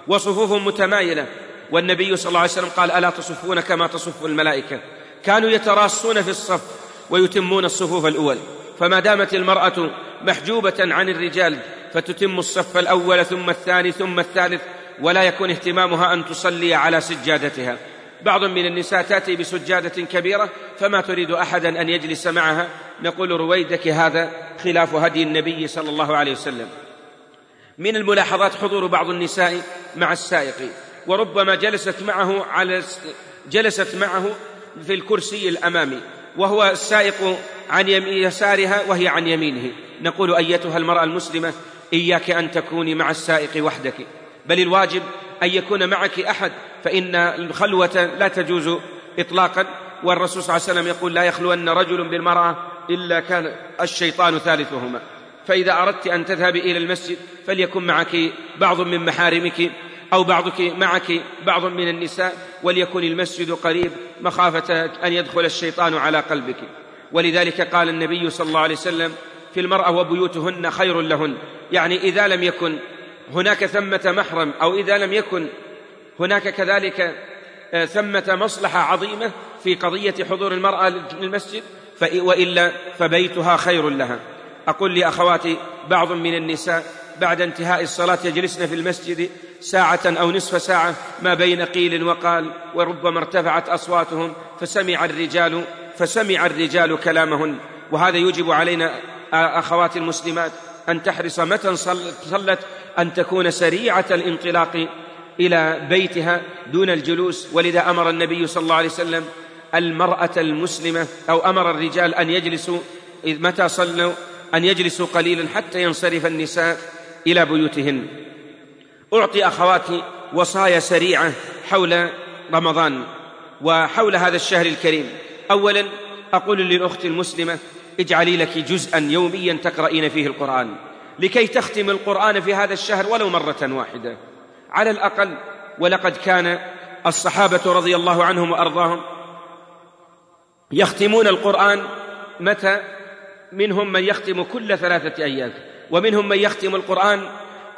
وصفوف متمايلة. والنبي صلى الله عليه وسلم قال ألا تصفون كما تصف الملائكة؟ كانوا يتراصون في الصف ويتمون الصفوف الأول. فما دامت المرأة محجوبة عن الرجال فتتم الصف الأول ثم الثاني ثم الثالث ولا يكون اهتمامها أن تصلي على سجادتها. بعض من النساء تأتي بسجادة كبيرة فما تريد أحدا أن يجلس معها؟ نقول رويدك هذا خلاف هدي النبي صلى الله عليه وسلم. من الملاحظات حضور بعض النساء مع السائق وربما جلست معه على جلست معه في الكرسي الأمامي وهو السائق عن يسارها وهي عن يمينه. نقول أيتها المرأة المسلمة إياك أن تكوني مع السائق وحدك. بل الواجب أن يكون معك أحد فإن الخلوة لا تجوز اطلاقا. والرسول صلى الله عليه وسلم يقول لا يخلون رجل بالمرأة إلا كان الشيطان ثالثهما. فإذا أردت أن تذهبي إلى المسجد فليكن معك بعض من محارمك. أو بعضك معك بعض من النساء وليكن المسجد قريب مخافه أن يدخل الشيطان على قلبك. ولذلك قال النبي صلى الله عليه وسلم في المرأة وبيوتهن خير لهن. يعني إذا لم يكن هناك ثمة محرم أو إذا لم يكن هناك كذلك آه، ثمة مصلحة عظيمة في قضية حضور المرأة للمسجد وإلا فبيتها خير لها. أقول لأخواتي بعض من النساء بعد انتهاء الصلاة يجلسن في المسجد ساعة أو نصف ساعة ما بين قيل وقال وربما ارتفعت أصواتهم فسمع الرجال فسمع الرجال كلامهن. وهذا يجب علينا اخواتي المسلمات أن تحرص متى صلت أن تكون سريعة الانطلاق إلى بيتها دون الجلوس. ولذا أمر النبي صلى الله عليه وسلم المرأة المسلمة أو أمر الرجال أن يجلسوا متى صلوا أن يجلسوا قليلا حتى ينصرف النساء إلى بيوتهن. أعطي اخواتي وصايا سريعة حول رمضان وحول هذا الشهر الكريم. اولا أقول للاخت المسلمة اجعلي لك جزءا يوميا تقرأين فيه القرآن لكي تختم القرآن في هذا الشهر ولو مرة واحدة. على الأقل ولقد كان الصحابة رضي الله عنهم وأرضاهم يختمون القرآن متى؟ منهم من يختم كل ثلاثة أيام ومنهم من يختم القرآن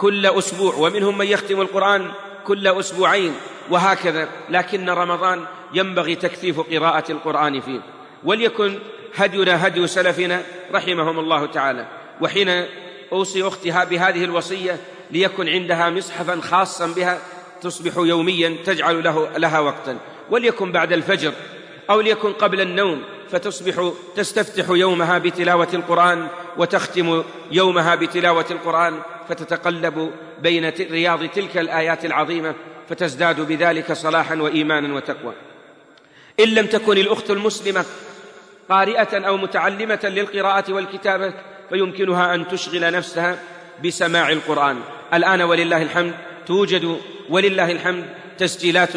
كل أسبوع ومنهم من يختم القرآن كل أسبوعين وهكذا. لكن رمضان ينبغي تكثيف قراءة القرآن فيه. وليكن هدينا هدي سلفنا رحمهم الله تعالى. وحين أوصي اختها بهذه الوصية ليكن عندها مصحفا خاصا بها تصبح يوميا تجعل له لها وقتا. وليكن بعد الفجر أو ليكن قبل النوم فتصبح تستفتح يومها بتلاوة القرآن وتختم يومها بتلاوة القرآن فتتقلب بين رياض تلك الآيات العظيمة فتزداد بذلك صلاحا وايمانا وتقوى. إن لم تكن الأخت المسلمة قارئة أو متعلمة للقراءة والكتابة فيمكنها أن تشغل نفسها بسماع القرآن. الآن ولله الحمد توجد ولله الحمد تسجيلات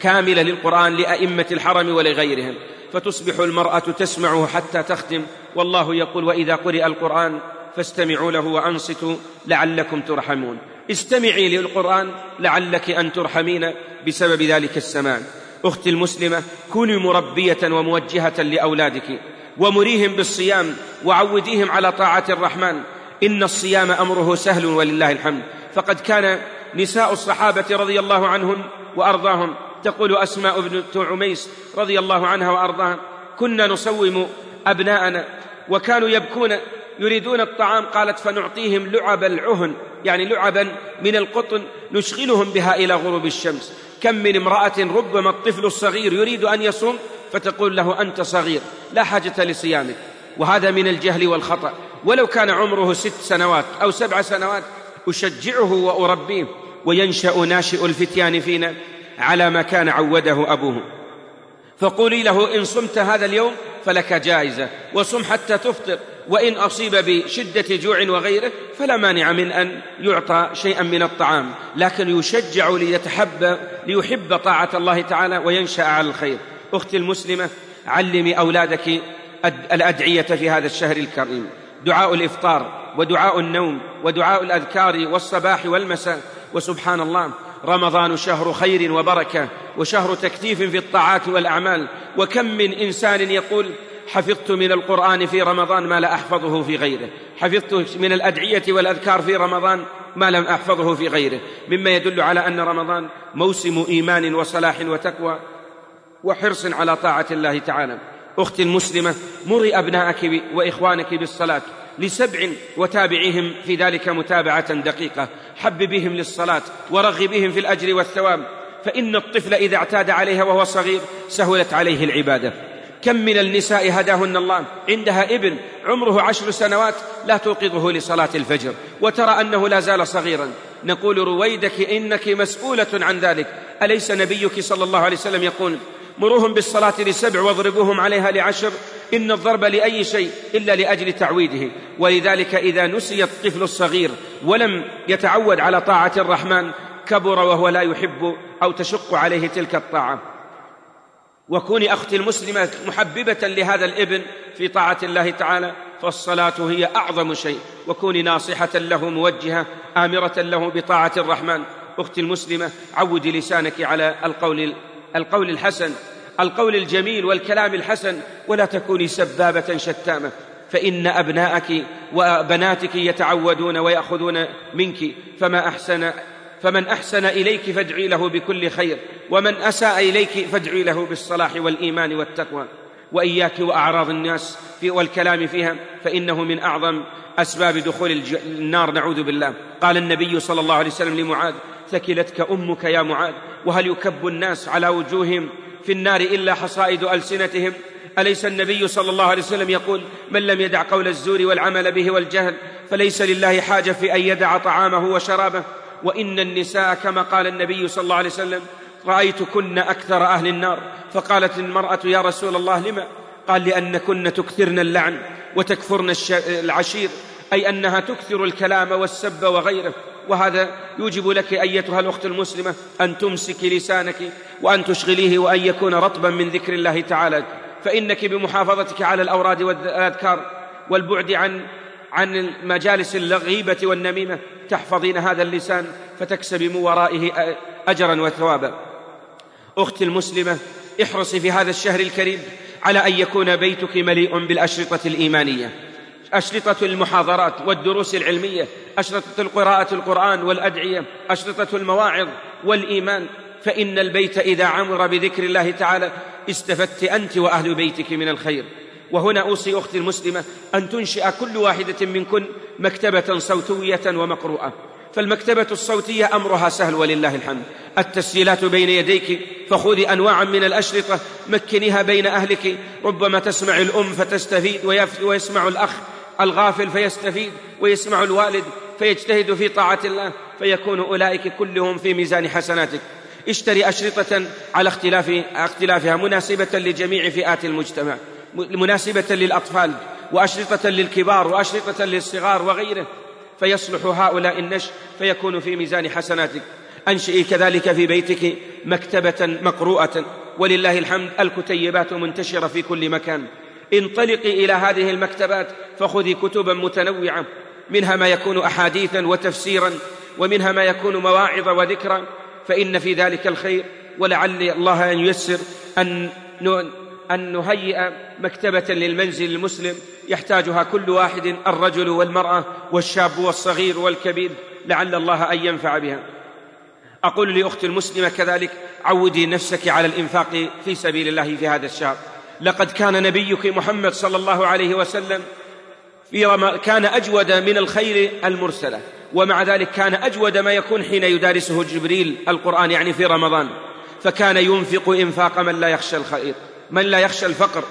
كاملة للقرآن لأئمة الحرم ولغيرهم فتصبح المرأة تسمعه حتى تختم. والله يقول وإذا قرئ القرآن فاستمعوا له وأنصتوا لعلكم ترحمون. استمعي للقرآن لعلك أن ترحمين بسبب ذلك السماع. أختي المسلمة كوني مربية وموجهة لأولادك ومريهم بالصيام وعوديهم على طاعة الرحمن. إن الصيام أمره سهل ولله الحمد. فقد كان نساء الصحابة رضي الله عنهم وأرضاهم تقول أسماء بنت عميس رضي الله عنها وأرضاها كنا نصوم أبناءنا وكانوا يبكون يريدون الطعام قالت فنعطيهم لعب العهن يعني لعبا من القطن نشغلهم بها إلى غروب الشمس. كم من امرأة ربما الطفل الصغير يريد أن يصوم فتقول له أنت صغير لا حاجة لصيامك. وهذا من الجهل والخطأ. ولو كان عمره ست سنوات أو سبع سنوات أشجعه وأربيه وينشأ ناشئ الفتيان فينا على ما كان عوده أبوه. فقولي له إن صمت هذا اليوم فلك جائزة وصم حتى تفطر وإن أصيب بشدة جوع وغيره فلا مانع من أن يعطى شيئا من الطعام لكن يشجع ليتحب ليحب طاعة الله تعالى وينشأ على الخير. أختي المسلمة علمي أولادك الأدعية في هذا الشهر الكريم. دعاء الإفطار ودعاء النوم ودعاء الأذكار والصباح والمساء وسبحان الله. رمضان شهر خير وبركة وشهر تكثيف في الطاعات والأعمال. وكم من إنسان يقول حفظت من القرآن في رمضان ما لا أحفظه في غيره. حفظت من الأدعية والأذكار في رمضان ما لم أحفظه في غيره. مما يدل على أن رمضان موسم إيمان وصلاح وتقوى وحرص على طاعة الله تعالى. أختي المسلمة مري ابناءك وإخوانك بالصلاة. لسبع وتابعيهم في ذلك متابعة دقيقة. حببهم للصلاة ورغبهم في الأجر والثواب. فإن الطفل إذا اعتاد عليها وهو صغير سهلت عليه العبادة. كم من النساء هداهن الله عندها ابن عمره عشر سنوات لا توقظه لصلاة الفجر وترى أنه لا زال صغيرا. نقول رويدك إنك مسؤولة عن ذلك. أليس نبيك صلى الله عليه وسلم يقول مروهم بالصلاة لسبع واضربوهم عليها لعشر إن الضرب لأي شيء إلا لأجل تعويده. ولذلك إذا نسي الطفل الصغير ولم يتعود على طاعة الرحمن كبر وهو لا يحب أو تشق عليه تلك الطاعة. وكوني أختي المسلمة محببة لهذا الابن في طاعة الله تعالى فالصلاة هي أعظم شيء. وكوني ناصحة له موجهة آمرة له بطاعة الرحمن. أختي المسلمة عودي لسانك على القول القول الحسن القول الجميل والكلام الحسن ولا تكوني سبابة شتامة. فإن أبناءك وبناتك يتعودون ويأخذون منك فما أحسن فمن أحسن إليك فادعي له بكل خير ومن أساء إليك فادعي له بالصلاح والإيمان والتقوى. وإياك وأعراض الناس في والكلام فيها فإنه من أعظم أسباب دخول النار نعوذ بالله. قال النبي صلى الله عليه وسلم لمعاذ ثكلتك أمك يا معاذ؟ وهل يكب الناس على وجوههم في النار إلا حصائد ألسنتهم؟ أليس النبي صلى الله عليه وسلم يقول من لم يدع قول الزور والعمل به والجهل فليس لله حاجة في أن يدع طعامه وشرابه؟ وإن النساء كما قال النبي صلى الله عليه وسلم رأيتكن أكثر أهل النار؟ فقالت المرأة يا رسول الله لما قال لأنكن تكثرن اللعن وتكفرن العشير أي أنها تكثر الكلام والسب وغيره. وهذا يوجب لك أيتها الأخت المسلمة أن تمسكي لسانك وأن تشغليه وأن يكون رطبا من ذكر الله تعالى. فإنك بمحافظتك على الأوراد والأذكار والبعد عن عن مجالس الغيبة والنميمة تحفظين هذا اللسان فتكسبي من ورائه أجرا وثوابا. أختي المسلمة احرصي في هذا الشهر الكريم على أن يكون بيتك مليء بالأشرطة الإيمانية. أشرطة المحاضرات والدروس العلمية أشرطة القراءة القرآن والأدعية أشرطة المواعظ والإيمان. فإن البيت إذا عمر بذكر الله تعالى استفدت أنت وأهل بيتك من الخير. وهنا أوصي أختي المسلمة أن تنشئ كل واحدة منكن مكتبة صوتية ومقروءة. فالمكتبة الصوتية أمرها سهل ولله الحمد. التسجيلات بين يديك فخذي أنواعا من الأشرطة مكنيها بين أهلك. ربما تسمع الأم فتستفيد ويسمع الأخ الغافل فيستفيد ويسمع الوالد فيجتهد في طاعة الله فيكون أولئك كلهم في ميزان حسناتك. اشتري أشرطة على اختلاف اختلافها مناسبة لجميع فئات المجتمع مناسبة للأطفال وأشرطة للكبار وأشرطة للصغار وغيره. فيصلح هؤلاء النشء فيكون في ميزان حسناتك. أنشئي كذلك في بيتك مكتبة مقروءة. ولله الحمد الكتيبات منتشرة في كل مكان. انطلقي إلى هذه المكتبات فخذي كتبا متنوعة منها ما يكون أحاديثا وتفسيرا ومنها ما يكون مواعظ وذكرا فإن في ذلك الخير ولعل الله أن ييسر أن أن نهيئ مكتبة للمنزل المسلم يحتاجها كل واحد الرجل والمرأة والشاب والصغير والكبير لعل الله أن ينفع بها. أقول لأختي المسلمة كذلك عودي نفسك على الإنفاق في سبيل الله في هذا الشهر. لقد كان نبيك محمد صلى الله عليه وسلم في رم... كان أجود من الخير المرسلة. ومع ذلك كان أجود ما يكون حين يدارسه جبريل القرآن يعني في رمضان. فكان ينفق إنفاق من لا يخشى الخير من لا يخشى الفقر.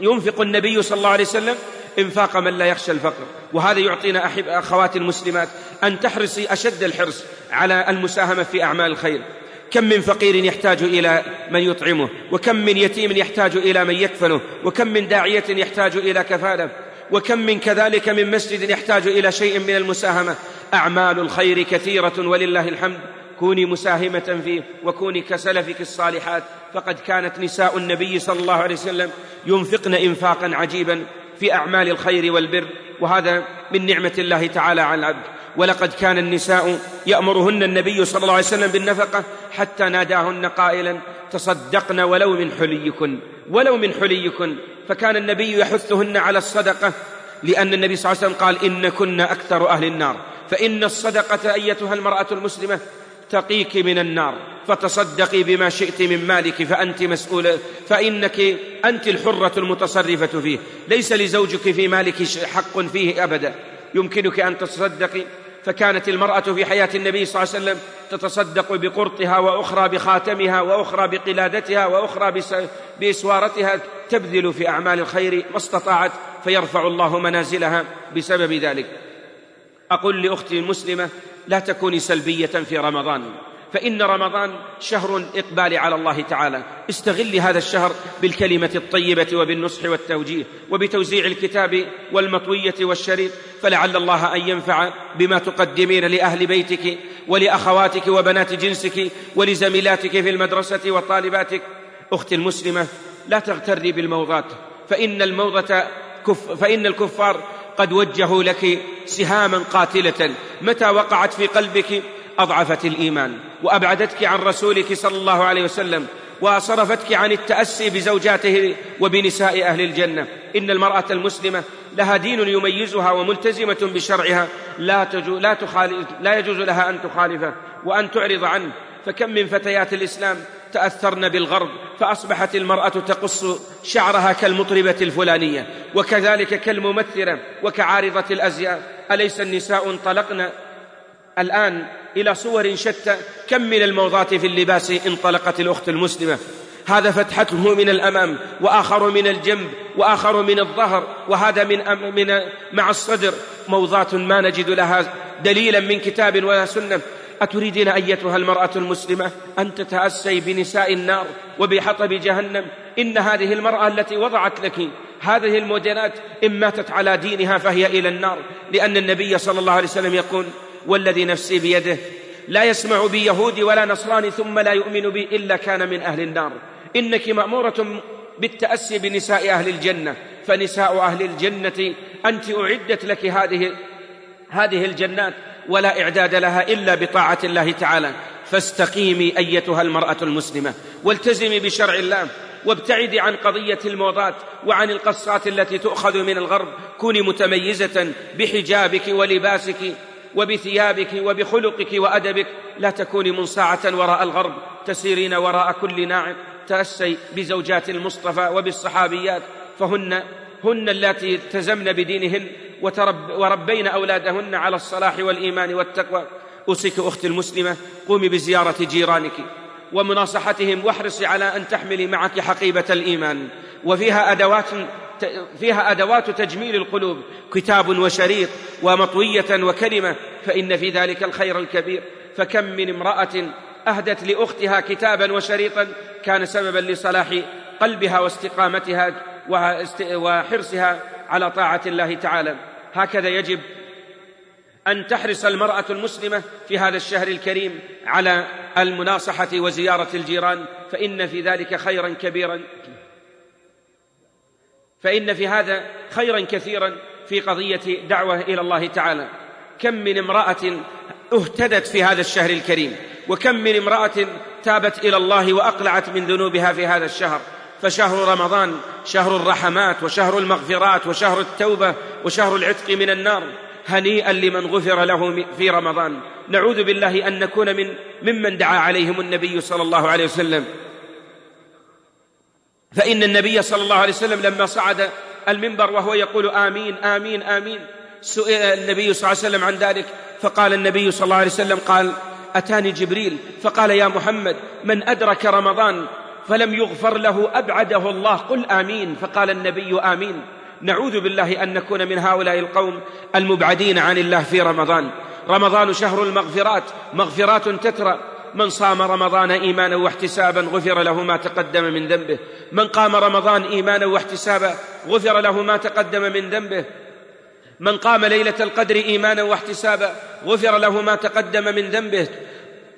ينفق النبي صلى الله عليه وسلم إنفاق من لا يخشى الفقر. وهذا يعطينا أحب أخواتي المسلمات أن تحرصي أشد الحرص على المساهمة في أعمال الخير. كم من فقير يحتاج إلى من يطعمه وكم من يتيم يحتاج إلى من يكفنه وكم من داعية يحتاج إلى كفالة وكم من كذلك من مسجد يحتاج إلى شيء من المساهمة. أعمال الخير كثيرة ولله الحمد. كوني مساهمة فيه وكوني كسلفك الصالحات. فقد كانت نساء النبي صلى الله عليه وسلم ينفقن إنفاقا عجيبا في أعمال الخير والبر. وهذا من نعمة الله تعالى على العبد. ولقد كان النساء يأمرهن النبي صلى الله عليه وسلم بالنفقة حتى ناداهن قائلا تصدقن ولو من حليكن ولو من حليكن. فكان النبي يحثهن على الصدقة لأن النبي صلى الله عليه وسلم قال إنكن أكثر أهل النار. فإن الصدقة أيتها المرأة المسلمة تقيك من النار فتصدقي بما شئت من مالك فأنت مسؤولة فإنك أنت الحرة المتصرفة فيه. ليس لزوجك في مالك حق فيه أبدا. يمكنك أن تصدقي فكانت المرأة في حياة النبي صلى الله عليه وسلم تتصدق بقرطها وأخرى بخاتمها وأخرى بقلادتها وأخرى بإسوارتها تبذل في أعمال الخير ما استطاعت فيرفع الله منازلها بسبب ذلك. أقول لأختي المسلمة لا تكوني سلبية في رمضان. فإن رمضان شهر إقبال على الله تعالى. استغل هذا الشهر بالكلمة الطيبة وبالنصح والتوجيه وبتوزيع الكتاب والمطوية والشريط. فلعل الله أن ينفع بما تقدمين لأهل بيتك ولأخواتك وبنات جنسك ولزميلاتك في المدرسة وطالباتك. أختي المسلمة لا تغتري بالموضات. فإن الموضة كف فإن الكفار قد وجهوا لك سهاما قاتلة. متى وقعت في قلبك أضعفت الإيمان وأبعدتك عن رسولك صلى الله عليه وسلم وصرفتك عن التأسي بزوجاته وبنساء أهل الجنة. إن المرأة المسلمة لها دين يميزها وملتزمة بشرعها لا, تجو لا, تخالف لا يجوز لها أن تخالفه وأن تعرض عنه. فكم من فتيات الإسلام تأثرن بالغرب فأصبحت المرأة تقص شعرها كالمطربة الفلانية وكذلك كالممثلة وكعارضة الأزياء. أليس النساء انطلقن الآن إلى صور شتى كم من الموضات في اللباس انطلقت الأخت المسلمة. هذا فتحته من الأمام وآخر من الجنب وآخر من الظهر وهذا من, من مع الصدر. موضات ما نجد لها دليلا من كتاب ولا سنة أتريدين أيتها المرأة المسلمة؟ أن تتأسي بنساء النار وبحطب جهنم. إن هذه المرأة التي وضعت لك هذه الموديلات إن ماتت على دينها فهي إلى النار. لأن النبي صلى الله عليه وسلم يقول والذي نفسي بيده لا يسمع بي يهودي ولا نصراني ثم لا يؤمن بي إلا كان من أهل النار. إنك مأمورة بالتأسي بنساء أهل الجنة فنساء أهل الجنة أنت أعدت لك هذه هذه الجنات ولا إعداد لها إلا بطاعة الله تعالى. فاستقيمي أيتها المرأة المسلمة والتزمي بشرع الله وابتعدي عن قضية الموضات وعن القصات التي تؤخذ من الغرب. كوني متميزة بحجابك ولباسك. وبثيابك وبخلقك وأدبك لا تكوني منصاعة وراء الغرب تسيرين وراء كل ناعم. تأسي بزوجات المصطفى وبالصحابيات فهن هن اللاتي التزمن بدينهن وترب وربين أولادهن على الصلاح والإيمان والتقوى. أوصيك أختي المسلمة قومي بزيارة جيرانك. ومناصحتهم واحرصي على أن تحملي معك حقيبة الإيمان. وفيها أدوات فيها أدوات تجميل القلوب. كتاب وشريط ومطوية وكلمة. فإن في ذلك الخير الكبير. فكم من امرأة أهدت لأختها كتابا وشريطا كان سببا لصلاح قلبها واستقامتها وحرصها على طاعة الله تعالى. هكذا يجب أن تحرص المرأة المسلمة في هذا الشهر الكريم على المناصحة وزيارة الجيران فإن في ذلك خيرا كبيرا. فإن في هذا خيرا كثيرا في قضية دعوة إلى الله تعالى. كم من امرأة اهتدت في هذا الشهر الكريم وكم من امرأة تابت إلى الله وأقلعت من ذنوبها في هذا الشهر. فشهر رمضان شهر الرحمات وشهر المغفرات وشهر التوبة وشهر العتق من النار. هنيئا لمن غفر له في رمضان. نعوذ بالله أن نكون من ممن دعا عليهم النبي صلى الله عليه وسلم. فإن النبي صلى الله عليه وسلم لما صعد المنبر وهو يقول آمين آمين آمين سئل النبي صلى الله عليه وسلم عن ذلك. فقال النبي صلى الله عليه وسلم قال أتاني جبريل؟ فقال يا محمد من أدرك رمضان فلم يغفر له أبعده الله قل آمين. فقال النبي آمين. نعوذ بالله أن نكون من هؤلاء القوم المبعدين عن الله في رمضان. رمضان شهر المغفرات مغفرات تترى من صام رمضان إيمانا واحتسابا غفر له ما تقدم من ذنبه. من قام رمضان إيمانا واحتسابا غفر له ما تقدم من ذنبه. من قام ليلة القدر إيمانا واحتسابا غفر له ما تقدم من ذنبه.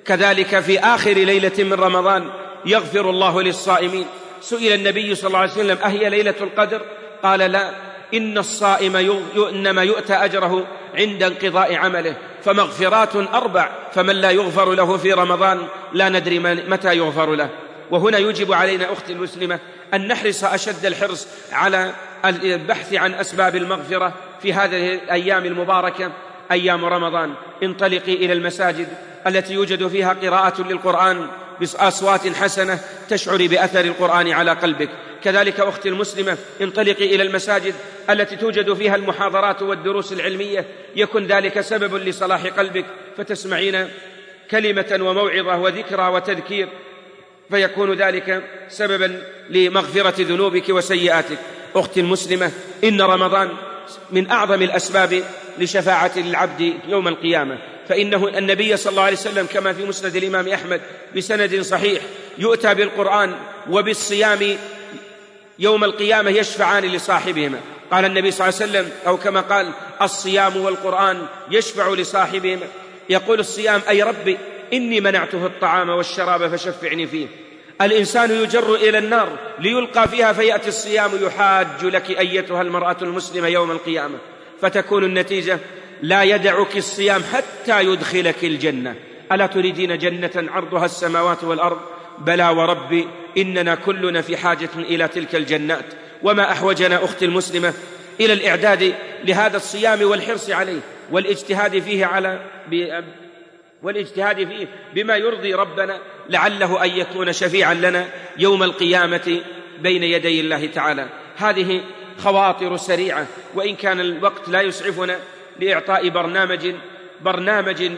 كذلك في آخر ليلة من رمضان يغفر الله للصائمين. سئل النبي صلى الله عليه وسلم أهي ليلة القدر؟ قال لا إن الصائم انما يؤتى أجره عند انقضاء عمله فمغفرات أربع فمن لا يغفر له في رمضان لا ندري متى يغفر له. وهنا يجب علينا أختي المسلمة أن نحرص أشد الحرص على البحث عن أسباب المغفرة في هذه الأيام المباركة أيام رمضان. انطلقي إلى المساجد التي يوجد فيها قراءة للقرآن بأصوات حسنة تشعري بأثر القرآن على قلبك. كذلك أختي المسلمة انطلقي إلى المساجد التي توجد فيها المحاضرات والدروس العلمية يكن ذلك سبب لصلاح قلبك فتسمعين كلمة وموعظة وذكرى وتذكير فيكون ذلك سببا لمغفرة ذنوبك وسيئاتك. أختي المسلمة إن رمضان من أعظم الأسباب لشفاعة العبد يوم القيامة فإنه النبي صلى الله عليه وسلم كما في مسند الإمام أحمد بسند صحيح يؤتى بالقرآن وبالصيام يوم القيامة يشفعان لصاحبهما. قال النبي صلى الله عليه وسلم أو كما قال الصيام والقرآن يشفع لصاحبهما. يقول الصيام أي ربي إني منعته الطعام والشراب فشفعني فيه. الإنسان يجر إلى النار ليلقى فيها فيأتي الصيام يحاج لك أيتها المرأة المسلمة يوم القيامة. فتكون النتيجة لا يدعك الصيام حتى يدخلك الجنة. ألا تريدين جنة عرضها السماوات والأرض؟ بلى وربي إننا كلنا في حاجة إلى تلك الجنات. وما أحوجنا أختي المسلمة إلى الإعداد لهذا الصيام والحرص عليه والاجتهاد فيه على والاجتهاد فيه بما يرضي ربنا لعله أن يكون شفيعا لنا يوم القيامة بين يدي الله تعالى. هذه خواطر سريعة وإن كان الوقت لا يسعفنا لإعطاء برنامج برنامج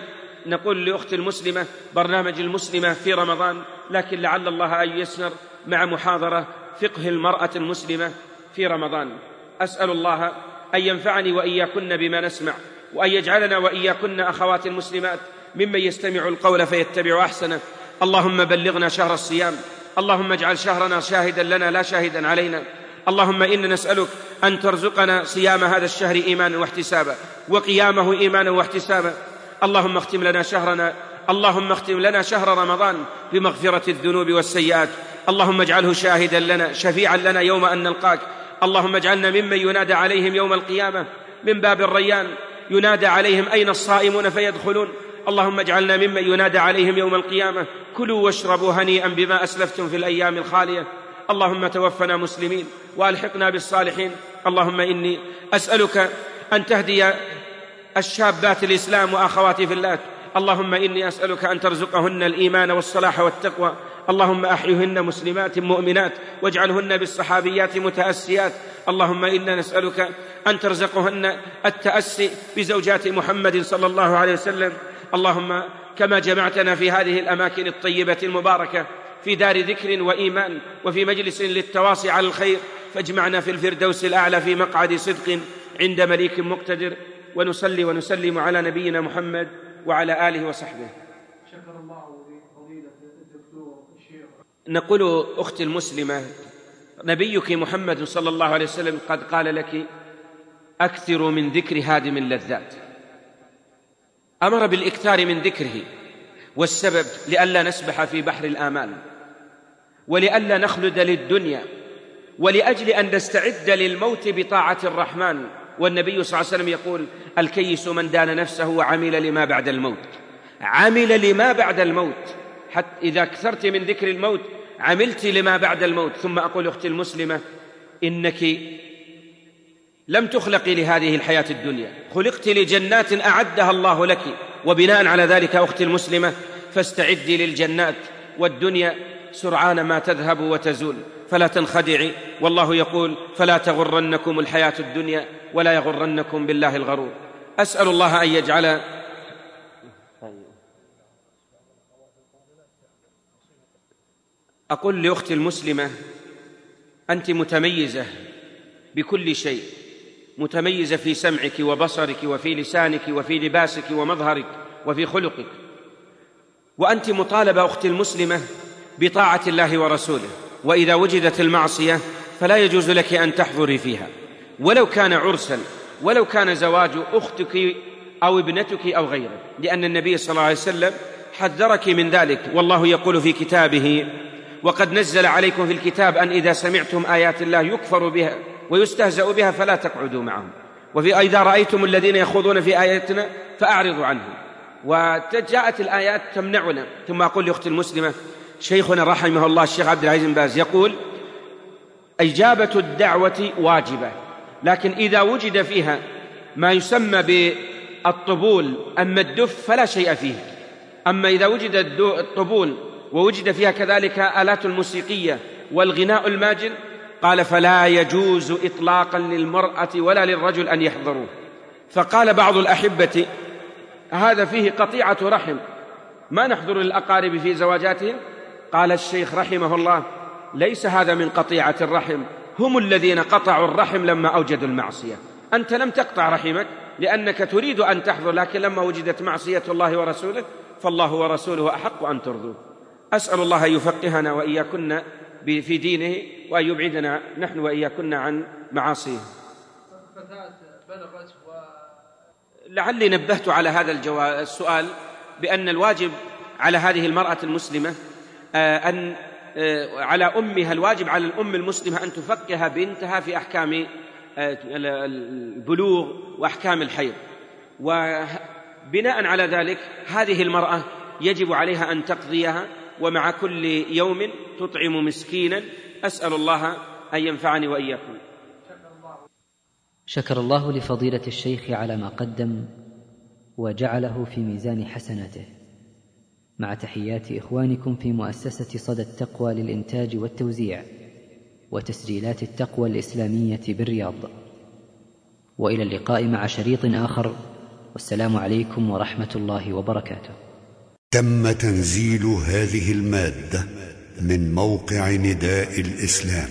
نقول لاخت المسلمة برنامج المسلمة في رمضان. لكن لعل الله أن يسر مع محاضرة فقه المرأة المسلمة في رمضان. أسأل الله أن ينفعني وإياكن بما نسمع وأن يجعلنا وإياكن أخوات المسلمات ممن يستمع القول فيتبع أحسنه. اللهم بلغنا شهر الصيام اللهم اجعل شهرنا شاهدا لنا لا شاهدا علينا. اللهم إنا نسألك أن ترزقنا صيام هذا الشهر إيمانا واحتسابا وقيامه إيمانا واحتسابا. اللهم اختم لنا شهرنا اللهم اختم لنا شهر رمضان بمغفرة الذنوب والسيئات. اللهم اجعله شاهدا لنا شفيعا لنا يوم أن نلقاك. اللهم اجعلنا ممن ينادى عليهم يوم القيامة من باب الريان. ينادى عليهم أين الصائمون فيدخلون. اللهم اجعلنا ممن ينادى عليهم يوم القيامة. كلوا واشربوا هنيئا بما أسلفتم في الأيام الخالية. اللهم توفنا مسلمين وألحقنا بالصالحين. اللهم إني أسألك أن تهدي الشابات الإسلام وأخواتي في الله. اللهم إني أسألك أن ترزقهن الإيمان والصلاح والتقوى. اللهم أحيهن مسلمات مؤمنات واجعلهن بالصحابيات متأسيات. اللهم إنا نسألك أن ترزقهن التأسي بزوجات محمد صلى الله عليه وسلم. اللهم كما جمعتنا في هذه الأماكن الطيبة المباركة في دار ذكر وإيمان وفي مجلس للتواصي على الخير فاجمعنا في الفردوس الأعلى في مقعد صدق عند مليك مقتدر. ونصلي ونسلم على نبينا محمد وعلى آله وصحبه. شكر الله لفضيلة الدكتور الشيخ. نقول أختي المسلمة نبيك محمد صلى الله عليه وسلم قد قال لك اكثروا من ذكر هادم اللذات. أمر بالإكثار من ذكره والسبب لئلا نسبح في بحر الآمال ولئلا نخلد للدنيا ولأجل أن نستعد للموت بطاعة الرحمن والنبي صلى الله عليه وسلم يقول الكيس من دان نفسه وعمل لما بعد الموت. عمل لما بعد الموت. حتى إذا كثرت من ذكر الموت عملت لما بعد الموت. ثم أقول أختي المسلمة إنك لم تخلقي لهذه الحياة الدنيا. خلقت لجنات أعدها الله لك. وبناء على ذلك أختي المسلمة فاستعدي للجنات. والدنيا سرعان ما تذهب وتزول. فلا تنخدعي. والله يقول فلا تغرنكم الحياة الدنيا ولا يغرنكم بالله الغرور. أسأل الله أن يجعل أقول لأختي المسلمة أنت متميزة بكل شيء متميزة في سمعك وبصرك وفي لسانك وفي لباسك ومظهرك وفي خلقك. وأنت مطالبة أختي المسلمة بطاعة الله ورسوله. وإذا وجدت المعصية فلا يجوز لك أن تحضري فيها. ولو كان عرسا ولو كان زواج أختك أو ابنتك أو غيره. لأن النبي صلى الله عليه وسلم حذرك من ذلك. والله يقول في كتابه وقد نزل عليكم في الكتاب أن إذا سمعتم آيات الله يكفر بها ويستهزأ بها فلا تقعدوا معهم. وفي إذا رأيتم الذين يخوضون في آياتنا فأعرضوا عنهم. وجاءت الآيات تمنعنا. ثم أقول لأختي المسلمة شيخنا رحمه الله الشيخ عبد العزيز بن باز يقول إجابة الدعوة واجبة لكن إذا وجد فيها ما يسمى بالطبول أما الدف فلا شيء فيه. أما إذا وجد الطبول ووجد فيها كذلك آلات الموسيقية والغناء الماجن قال فلا يجوز اطلاقا للمرأة ولا للرجل أن يحضروه فقال بعض الأحبة هذا فيه قطيعة رحم ما نحضر للأقارب في زواجاتهم؟ قال الشيخ رحمه الله ليس هذا من قطيعة الرحم. هم الذين قطعوا الرحم لما أوجدوا المعصية. أنت لم تقطع رحمك لأنك تريد أن تحضر لكن لما وجدت معصية الله ورسوله فالله ورسوله أحق أن ترضوه. أسأل الله أن يفقهنا وإياكن في دينه وأن يبعدنا نحن وإياكن عن معاصيه. لعلي نبهت على هذا السؤال بأن الواجب على هذه المرأة المسلمة آه، أن آه، على أمها الواجب على الأم المسلمة أن تفقه بنتها في أحكام آه، البلوغ وأحكام الحيض. وبناء على ذلك هذه المرأة يجب عليها أن تقضيها ومع كل يوم تطعم مسكينا. أسأل الله أن ينفعني وإياكم. شكر الله لفضيلة الشيخ على ما قدم وجعله في ميزان حسناته. مع تحيات إخوانكم في مؤسسة صدى التقوى للإنتاج والتوزيع وتسجيلات التقوى الإسلامية بالرياض. وإلى اللقاء مع شريط آخر والسلام عليكم ورحمة الله وبركاته. تم تنزيل هذه المادة من موقع نداء الإسلام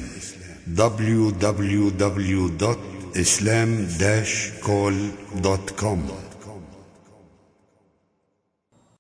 www.islam-call.com